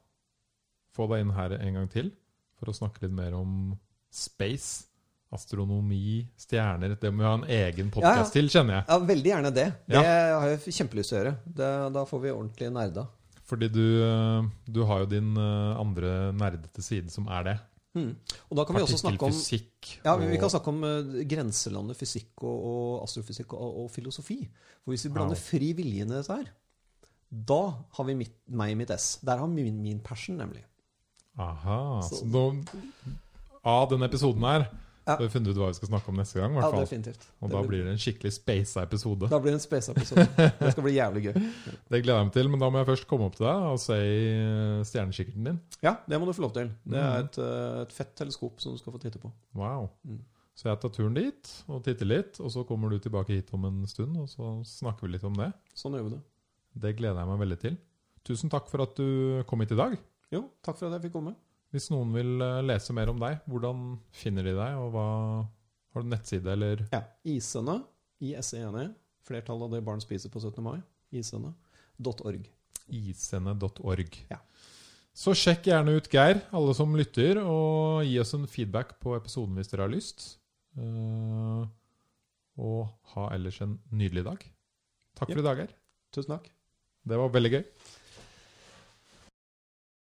få deg inn her en gang til for å snakke litt mer om space. Astronomi, stjerner. Det må vi ha en egen Ja, ja. til, kjenner jeg. Ja, Veldig gjerne det. Det Ja. har jeg kjempelyst til å gjøre. Det, da får vi ordentlig nerda. Fordi du, eh, du har jo din eh, andre nerdete side, som er det. Mm. Og da kan vi også snakke om ja, vi, kan snakke om eh, grenselandet fysikk og, og astrofysikk og, og filosofi. For hvis vi blander blander fri vilje i dette her, da har vi mitt, meg i mitt ess. Der har min, min passion, nemlig. Aha. Så- Så da, av denne episoden her Ja. så har vi funnet ut hva vi skal snakke om neste gang. Ja, definitivt. Og da blir det en skikkelig spasa episode. da blir det en space-episode. Det skal bli jævlig gøy. Det gleder jeg meg til, men da må jeg først komme opp til deg og se i stjernekikkerten din. Ja, det må du få lov til. Det er Mm. et, eh, et fett teleskop som du skal få titte på. Wow. Mm. Så jeg tar turen dit og titter litt, og så kommer du tilbake hit om en stund, og så snakker vi litt om det. Sånn gjør vi det. Det gleder jeg meg veldig til. Tusen takk for at du kom hit i dag. Jo, takk for at jeg fikk komme. Hvis noen vil eh, lese mer om deg, hvordan finner de deg, og hva Har du nettside, eller Ja. Isene, ISENE, flertallet av det barn spiser på 17. mai, isene.org. isene.org. Ja. Så sjekk gjerne ut Geir, alle som lytter, og gi oss en feedback på episoden hvis dere har lyst. Eh, og ha ellers en nydelig dag. Takk for i dag, Geir. Tusen takk. Det var veldig gøy.